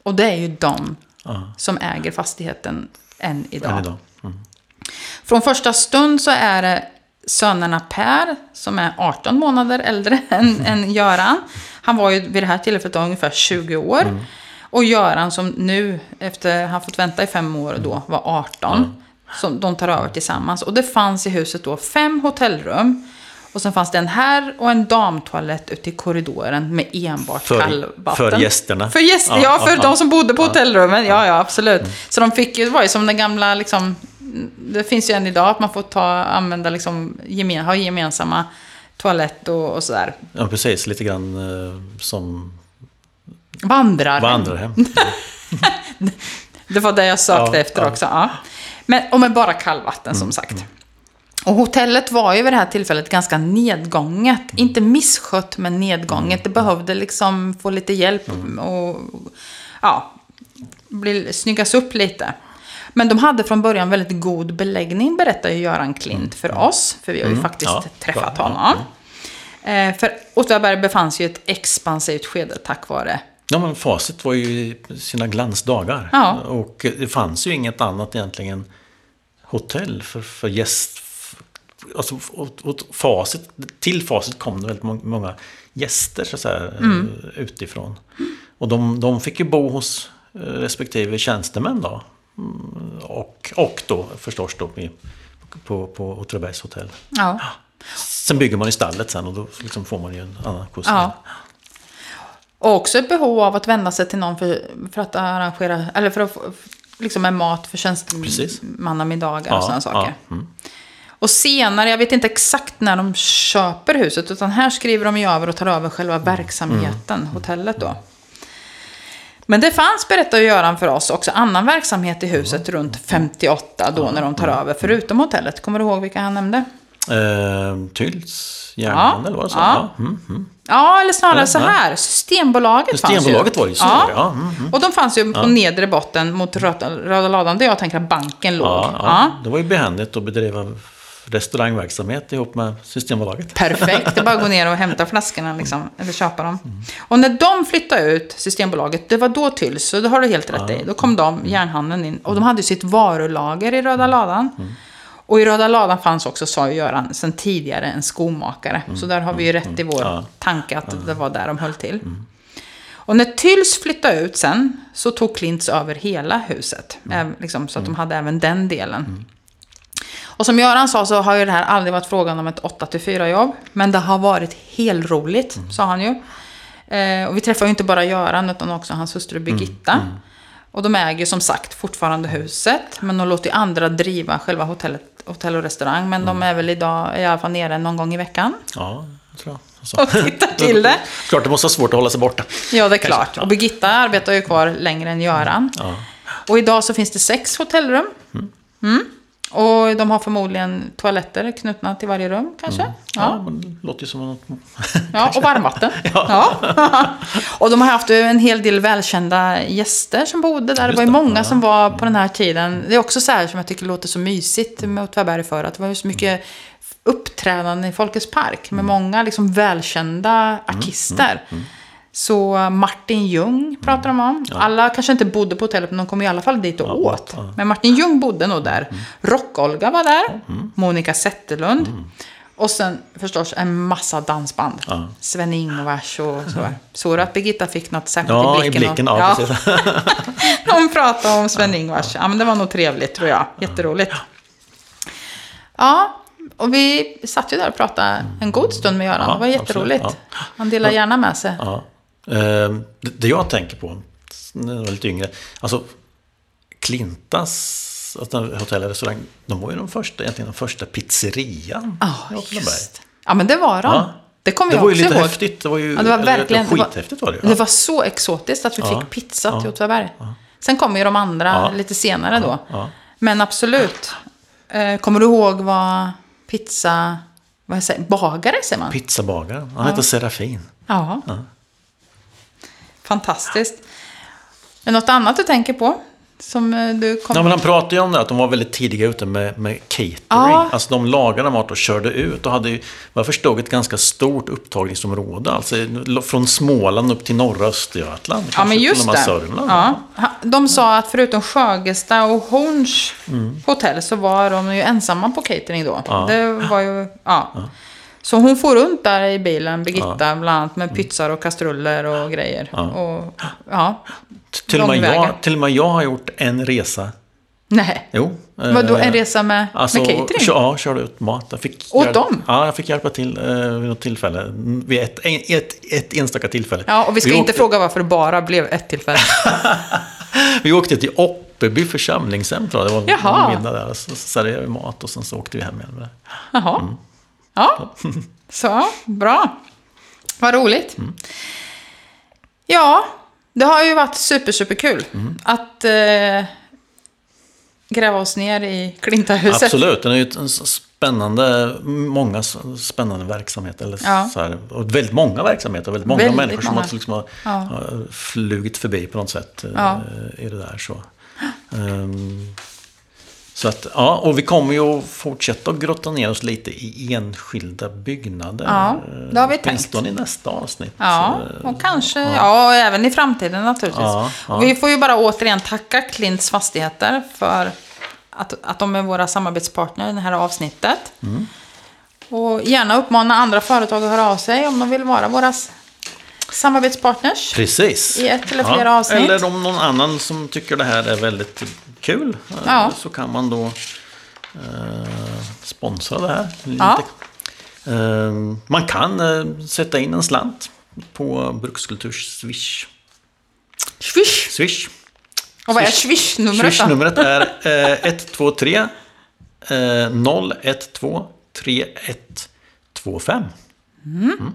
Och det är ju de som äger fastigheten än idag. Än idag. Mm. Från första stund så är det sönerna Per, som är 18 månader äldre än, än Göran. Han var ju vid det här tillfället ungefär 20 år. Och Göran som nu, efter han fått vänta i fem år då, var 18. Som de tar över tillsammans. Och det fanns i huset då fem hotellrum. Och sen fanns det en herr och en damtoalett ute i korridoren med enbart För- kallvatten. för gästerna. För gäster, Ja, ja, för ja, de ja. som bodde på hotellrummen. Ja, ja, absolut. Så de fick ju, det var ju som den gamla, liksom, det finns ju än idag att man får ta, använda, liksom, gemen, ha gemensamma toalett och, och sådär. Ja, precis. Lite grann eh, som Vandrar. vandrarhem. Det var det jag sökte Ja, efter ja. också. Ja. Men, och med bara kallvatten som sagt. Och hotellet var ju vid det här tillfället ganska nedgånget. Inte misskött, men nedgånget. Det behövde liksom få lite hjälp och ja, bli, snyggas upp lite. Men de hade från början väldigt god beläggning, berättar ju Göran Klint för oss. För vi har ju faktiskt Ja, träffat ja, honom. Eh, för Åtvidaberg befann sig i ett expansivt skede tack vare Ja, men facit var ju sina glansdagar. Ja. Och det fanns ju inget annat egentligen hotell för, för gäst... Alltså, och, och facit, till facit kom det väldigt må- många gäster så att säga, Mm. eh, utifrån. Och de, de fick ju bo hos eh, respektive tjänstemän då. Mm, Och, och då förstås då på, på Åtvidabergs hotell. Ja. Sen bygger man i stallet sen och då liksom får man ju en annan kostnad. ja. Och också ett behov av att vända sig till någon för, för att arrangera, eller för att liksom med mat för tjänstemannamiddagar och sådana saker. Ja, mm. Och senare, jag vet inte exakt när de köper huset, utan här skriver de ju över och tar över själva verksamheten, Mm. hotellet då. Men det fanns, berättar Göran för oss, också annan verksamhet i huset runt 58 då när de tar över, förutom hotellet. Kommer du ihåg vilka han nämnde? Eh, Tyls järnhandel, var det så? Ja. Ja. Mm, mm. Ja, eller snarare Ja, så ja. här. Systembolaget, Systembolaget fanns ju. var det ju, så det, ja. Mm, mm. Och de fanns ju på nedre botten mot röda, röda ladan där jag tänker att banken låg. Ja, Ja, ja. Det var ju behändigt att bedriva restaurangverksamhet ihop med Systembolaget. Perfekt, det är bara att gå ner och hämta flaskorna liksom, eller köpa dem. Och när de flyttade ut, Systembolaget, det var då Tyls, så det har du helt rätt i. Då kom de, järnhandeln in, och de hade ju sitt varulager i röda ladan. Och i röda ladan fanns också, sa ju Göran, sen tidigare en skomakare. Så där har vi ju rätt i vår Ja. tanke att det var där de höll till. Och när Tyls flyttade ut sen så tog Klints över hela huset. Äv- liksom, så att de hade även den delen. Och som Göran sa så har ju det här aldrig varit frågan om ett 8-4 jobb. Men det har varit helt roligt, sa han ju. Eh, och vi träffar ju inte bara Göran utan också hans hustru Birgitta. Och de äger som sagt fortfarande huset. Men de låter andra driva själva hotellet, hotell och restaurang. Men de är väl idag i alla fall nere någon gång i veckan. Ja, jag tror jag. Så. Och tittar till det. Klart det måste vara svårt att hålla sig borta. Ja, det är klart. Och Birgitta arbetar ju kvar längre än Göran. Ja. Och idag så finns det sex hotellrum. Mm. Och de har förmodligen toaletter knutna till varje rum kanske. Ja, Ja. men det låter ju som något... ja, och varmvatten. ja. och de har haft en hel del välkända gäster som bodde där. Det var ju många ja. som var på den här tiden. Det är också så här som jag tycker låter så mysigt med Åtvidaberg för att det var ju så mycket uppträdanden i Folkets park med många liksom välkända artister. Så Martin Ljung pratar de om. Alla kanske inte bodde på hotellet, men de kom i alla fall dit och Ja, åt. ja. Men Martin Ljung bodde nog där. Rock-Olga var där. Monica Zetterlund. Och sen förstås en massa dansband. Ja. Sven-Ingvars och så. Så att Birgitta fick något särskilt Ja, i i blicken. blicken. och- Ja, precis. Hon pratade om Sven-Ingvars. Ja, men det var nog trevligt tror jag. Jätteroligt. Ja, och vi satt ju där och pratade en god stund med Göran. Ja, det var jätteroligt. Han delar gärna med sig. Ja. Ehm, Det det jag tänker på, när jag var lite yngre, alltså Klintas alltså, hotell och restaurang, de var ju de första, egentligen den första pizzerian Ja, i Åtvidaberg. Ja, men det var de. Ja. Det kommer Det jag var ju också lite ihåg. häftigt. Det var ju Ja, det var eller, verkligen- det var- skithäftigt var det ju. Det var så exotiskt att vi Ja. fick pizza till Ja. Åtvidaberg. Sen kommer ju de andra Ja. lite senare då. Ja. Men absolut. Eh, Kommer du ihåg vad pizza... Vad säger Bagare säger man? Pizzabagaren, han hette Serafin. Ja. Fantastiskt. Är något annat du tänker på? Som eh, du kom... Ja, men han pratade ju om det, att de var väldigt tidiga ute med, med catering. Ja. Alltså de lagade mat och körde ut och hade ju, vad jag förstod, ett ganska stort upptagningsområde. Alltså från Småland upp till norra Östergötland. Ja, men just med det. Sörmland. Ja. De sa att förutom Sjögesta och Horns hotell så var de ju ensamma på catering då. Mm. Ja. Det var ju, ja. Så hon får runt där i bilen, Birgitta, bland annat med pizzor och kastruller och grejer. Ja. Och, ja. Till, och med jag, till och med jag har gjort en resa. Nej. Jo. Vadå, eh, en resa med, Alltså, med catering? ja, körde ut mat. Jag fick Åt hjälp- dem? Ja, jag fick hjälpa till eh, vid något tillfälle. Vid ett, ett, ett enstaka tillfälle. Ja, och vi ska vi inte åkte, fråga varför det bara blev ett tillfälle. Vi åkte till Oppeby jag. Det var Jaha. en middag där. Så serverade vi mat och sen så åkte vi hem igen. med det. Jaha. Mm. Ja, så bra. Vad roligt. Mm. Ja, det har ju varit super, super kul Mm. att eh, gräva oss ner i Klintahuset. Absolut, den är ju en spännande, många spännande verksamheter. Eller Ja. så här, och väldigt många verksamheter, väldigt många Väldigt människor som många. har, liksom har, Ja. har flugit förbi på något sätt eh, Ja. i det där. Så. Ehm, så att, ja, och vi kommer ju att fortsätta att grotta ner oss lite i enskilda byggnader. Ja, det har vi tänkt. Åtminstone i nästa avsnitt. Ja, och kanske, ja. och även i framtiden naturligtvis. Ja, ja. Vi får ju bara återigen tacka Klints Fastigheter för att, att de är våra samarbetspartner i det här avsnittet. Mm. Och gärna uppmana andra företag att höra av sig om de vill vara våra samarbetspartners. Precis. I ett eller flera avsnitt. Eller om någon annan som tycker det här är väldigt kul. Ja. Eh, så kan man då eh, sponsra det här. Ja. Eh, man kan eh, sätta in en slant på Brukskulturs Swish. Swish? Swish. Och vad är Swish-numret Swish-numret är eh, 123 012 3125. Mm. Mm.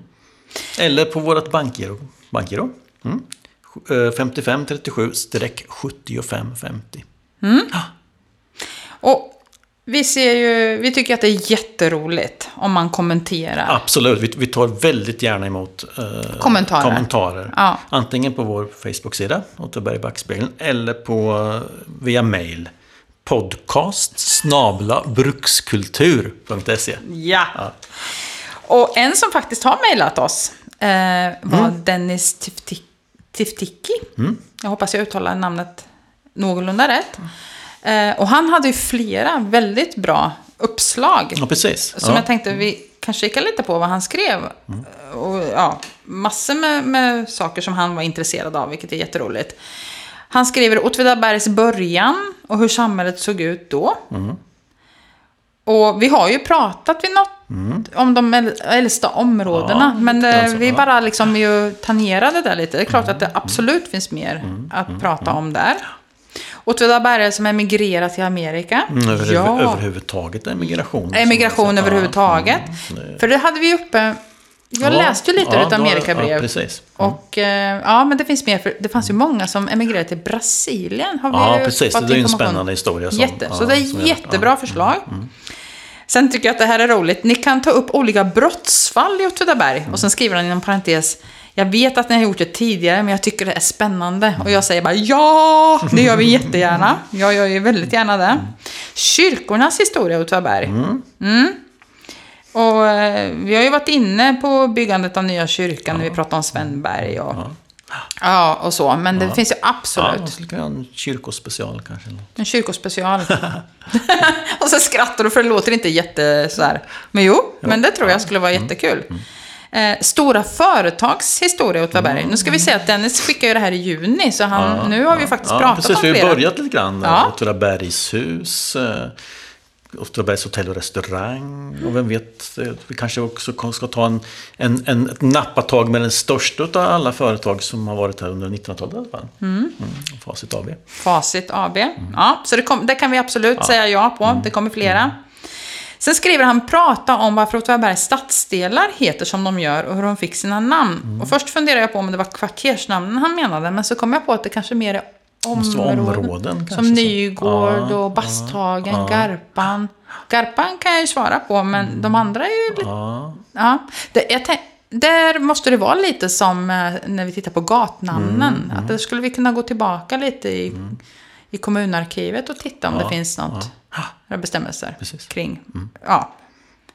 Eller på vårt bankgiro. bankgiro. Mm. Eh, 5537-7550. Mm. Och vi, ser ju, vi tycker att det är jätteroligt om man kommenterar. Absolut, vi, vi tar väldigt gärna emot eh, kommentarer. kommentarer. Ja. Antingen på vår Facebook-sida, Åtvidaberg backspegeln, eller på, eh, via mail. Podcast snabla brukskultur.se ja. ja. Och en som faktiskt har mejlat oss eh, var mm. Dennis Tiftik Mm. Jag hoppas jag uttalar namnet någorlunda rätt. Eh, och han hade ju flera väldigt bra uppslag. Ja, precis. Som ja. jag tänkte vi kan kika lite på vad han skrev. Och, ja, massor med, med saker som han var intresserad av, vilket är jätteroligt. Han skriver Åtvidabergs början och hur samhället såg ut då. Och vi har ju pratat vid något om de äl- äldsta områdena. Ja, men grann eh, vi bara liksom ju tangerade det lite. Det är klart att det absolut finns mer att prata om där. Åtvidabergare som emigrerat till Amerika. Mm, överhuvud, ja. Överhuvudtaget emigration. Emigration överhuvudtaget. det- För det hade vi uppe... Jag Ja, läste ju lite ja, utav då- Amerikabrev. Ja, precis. och eh, ja, men det finns mer. För det fanns ju många som emigrerade till Brasilien. Har vi Ja, precis. Det är ju en spännande historia. Som, Jätte. Så det är som jag- jättebra ja. förslag. Sen tycker jag att det här är roligt. Ni kan ta upp olika brottsfall i Åtvidaberg. Och sen skriver han inom parentes. Jag vet att ni har gjort det tidigare, men jag tycker det är spännande. Och jag säger bara ja, det gör vi jättegärna. Jag gör ju väldigt gärna det. Kyrkornas historia Åtvidaberg. Mm. Och eh, vi har ju varit inne på byggandet av nya kyrkan när vi pratade om Svenberg och, ja. och så. Men det finns ju Ja, absolut man skulle kunna ha en kyrkospecial kanske. en kyrkospecial. och så skrattar du för det låter inte jätte så här. Men jo, men det tror jag skulle vara jättekul. Eh, stora företags historia åt Åtvidaberg. Nu ska vi se att Dennis skickar ju det här i juni, så han, nu har vi faktiskt ja, pratat precis, om vi har flera. börjat lite grann. Ja. Ja. Åtvidabergs hus. eh, Åtvidabergs hotell och restaurang. Och vem vet, eh, vi kanske också ska ta en, en, en, ett nappatag med den största av alla företag som har varit här under 1900-talet i alla fall. Mm. Facit AB. Facit AB. Ja, så det, kom, det kan vi absolut säga ja på. Det kommer flera. Sen skriver han prata om varför Åtvidabergs stadsdelar heter som de gör och hur de fick sina namn. Och först funderade jag på om det var kvartersnamnen han menade, men så kom jag på att det kanske mer är områden. områden som. Nygård Ja, och Basthagen, Garpan. Garpan kan jag ju svara på, men de andra är ju lite... Ja, Ja. Det, tänk, där måste det vara lite som eh, när vi tittar på gatnamnen. Mm, Att där skulle vi kunna gå tillbaka lite i, i kommunarkivet och titta om det finns något några bestämmelser Precis. kring ja,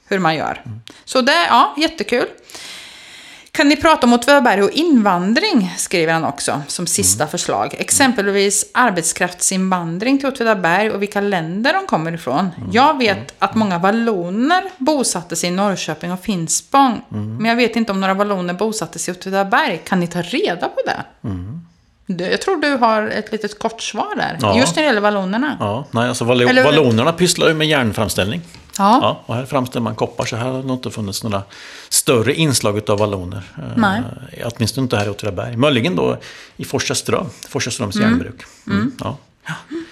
hur man gör. Så det, ja, jättekul. Kan ni prata om Åtvidaberg och invandring, skriver han också, som sista förslag. Exempelvis arbetskraftsinvandring till Åtvidaberg och vilka länder de kommer ifrån. Jag vet att många valloner bosatte sig i Norrköping och Finspång. Men jag vet inte om några valloner bosatte sig i Åtvidaberg. Kan ni ta reda på det? Du, Jag tror du har ett litet kort svar där. Ja. Just när det gäller vallonerna. ja. Nej, alltså vallo- Eller- vallonerna pysslar ju med järnframställning. Ja. Ja, och här framställer man koppar, så här har det inte funnits några större inslag av valloner. Eh, Nej. Åtminstone inte här i Åtvidaberg. Möjligen då i Forsaström, Forsaströms järnbruk. Mm. Ja.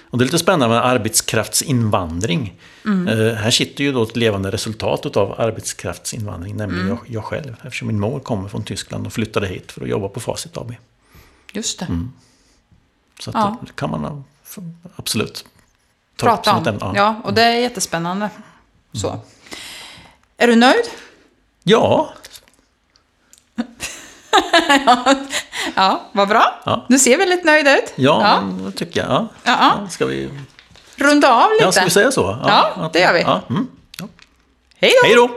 Och det är lite spännande med arbetskraftsinvandring. Eh, här sitter ju då ett levande resultat av arbetskraftsinvandring, nämligen jag, jag själv. Eftersom min mor kommer från Tyskland och flyttade hit för att jobba på Facit AB. Just det. Så att Ja. det kan man absolut ta Prata om. ämne. Ja, och det är jättespännande. Så. Är du nöjd? ja, Ja, vad bra. Ja. Du ser väldigt nöjd ut. ja, ja. det tycker jag. Ja. Ja, ja. Ska vi Runda av lite. Ja, ska vi säga så? Ja, det gör vi. Ja. Mm. Ja. Hej då! Hej då!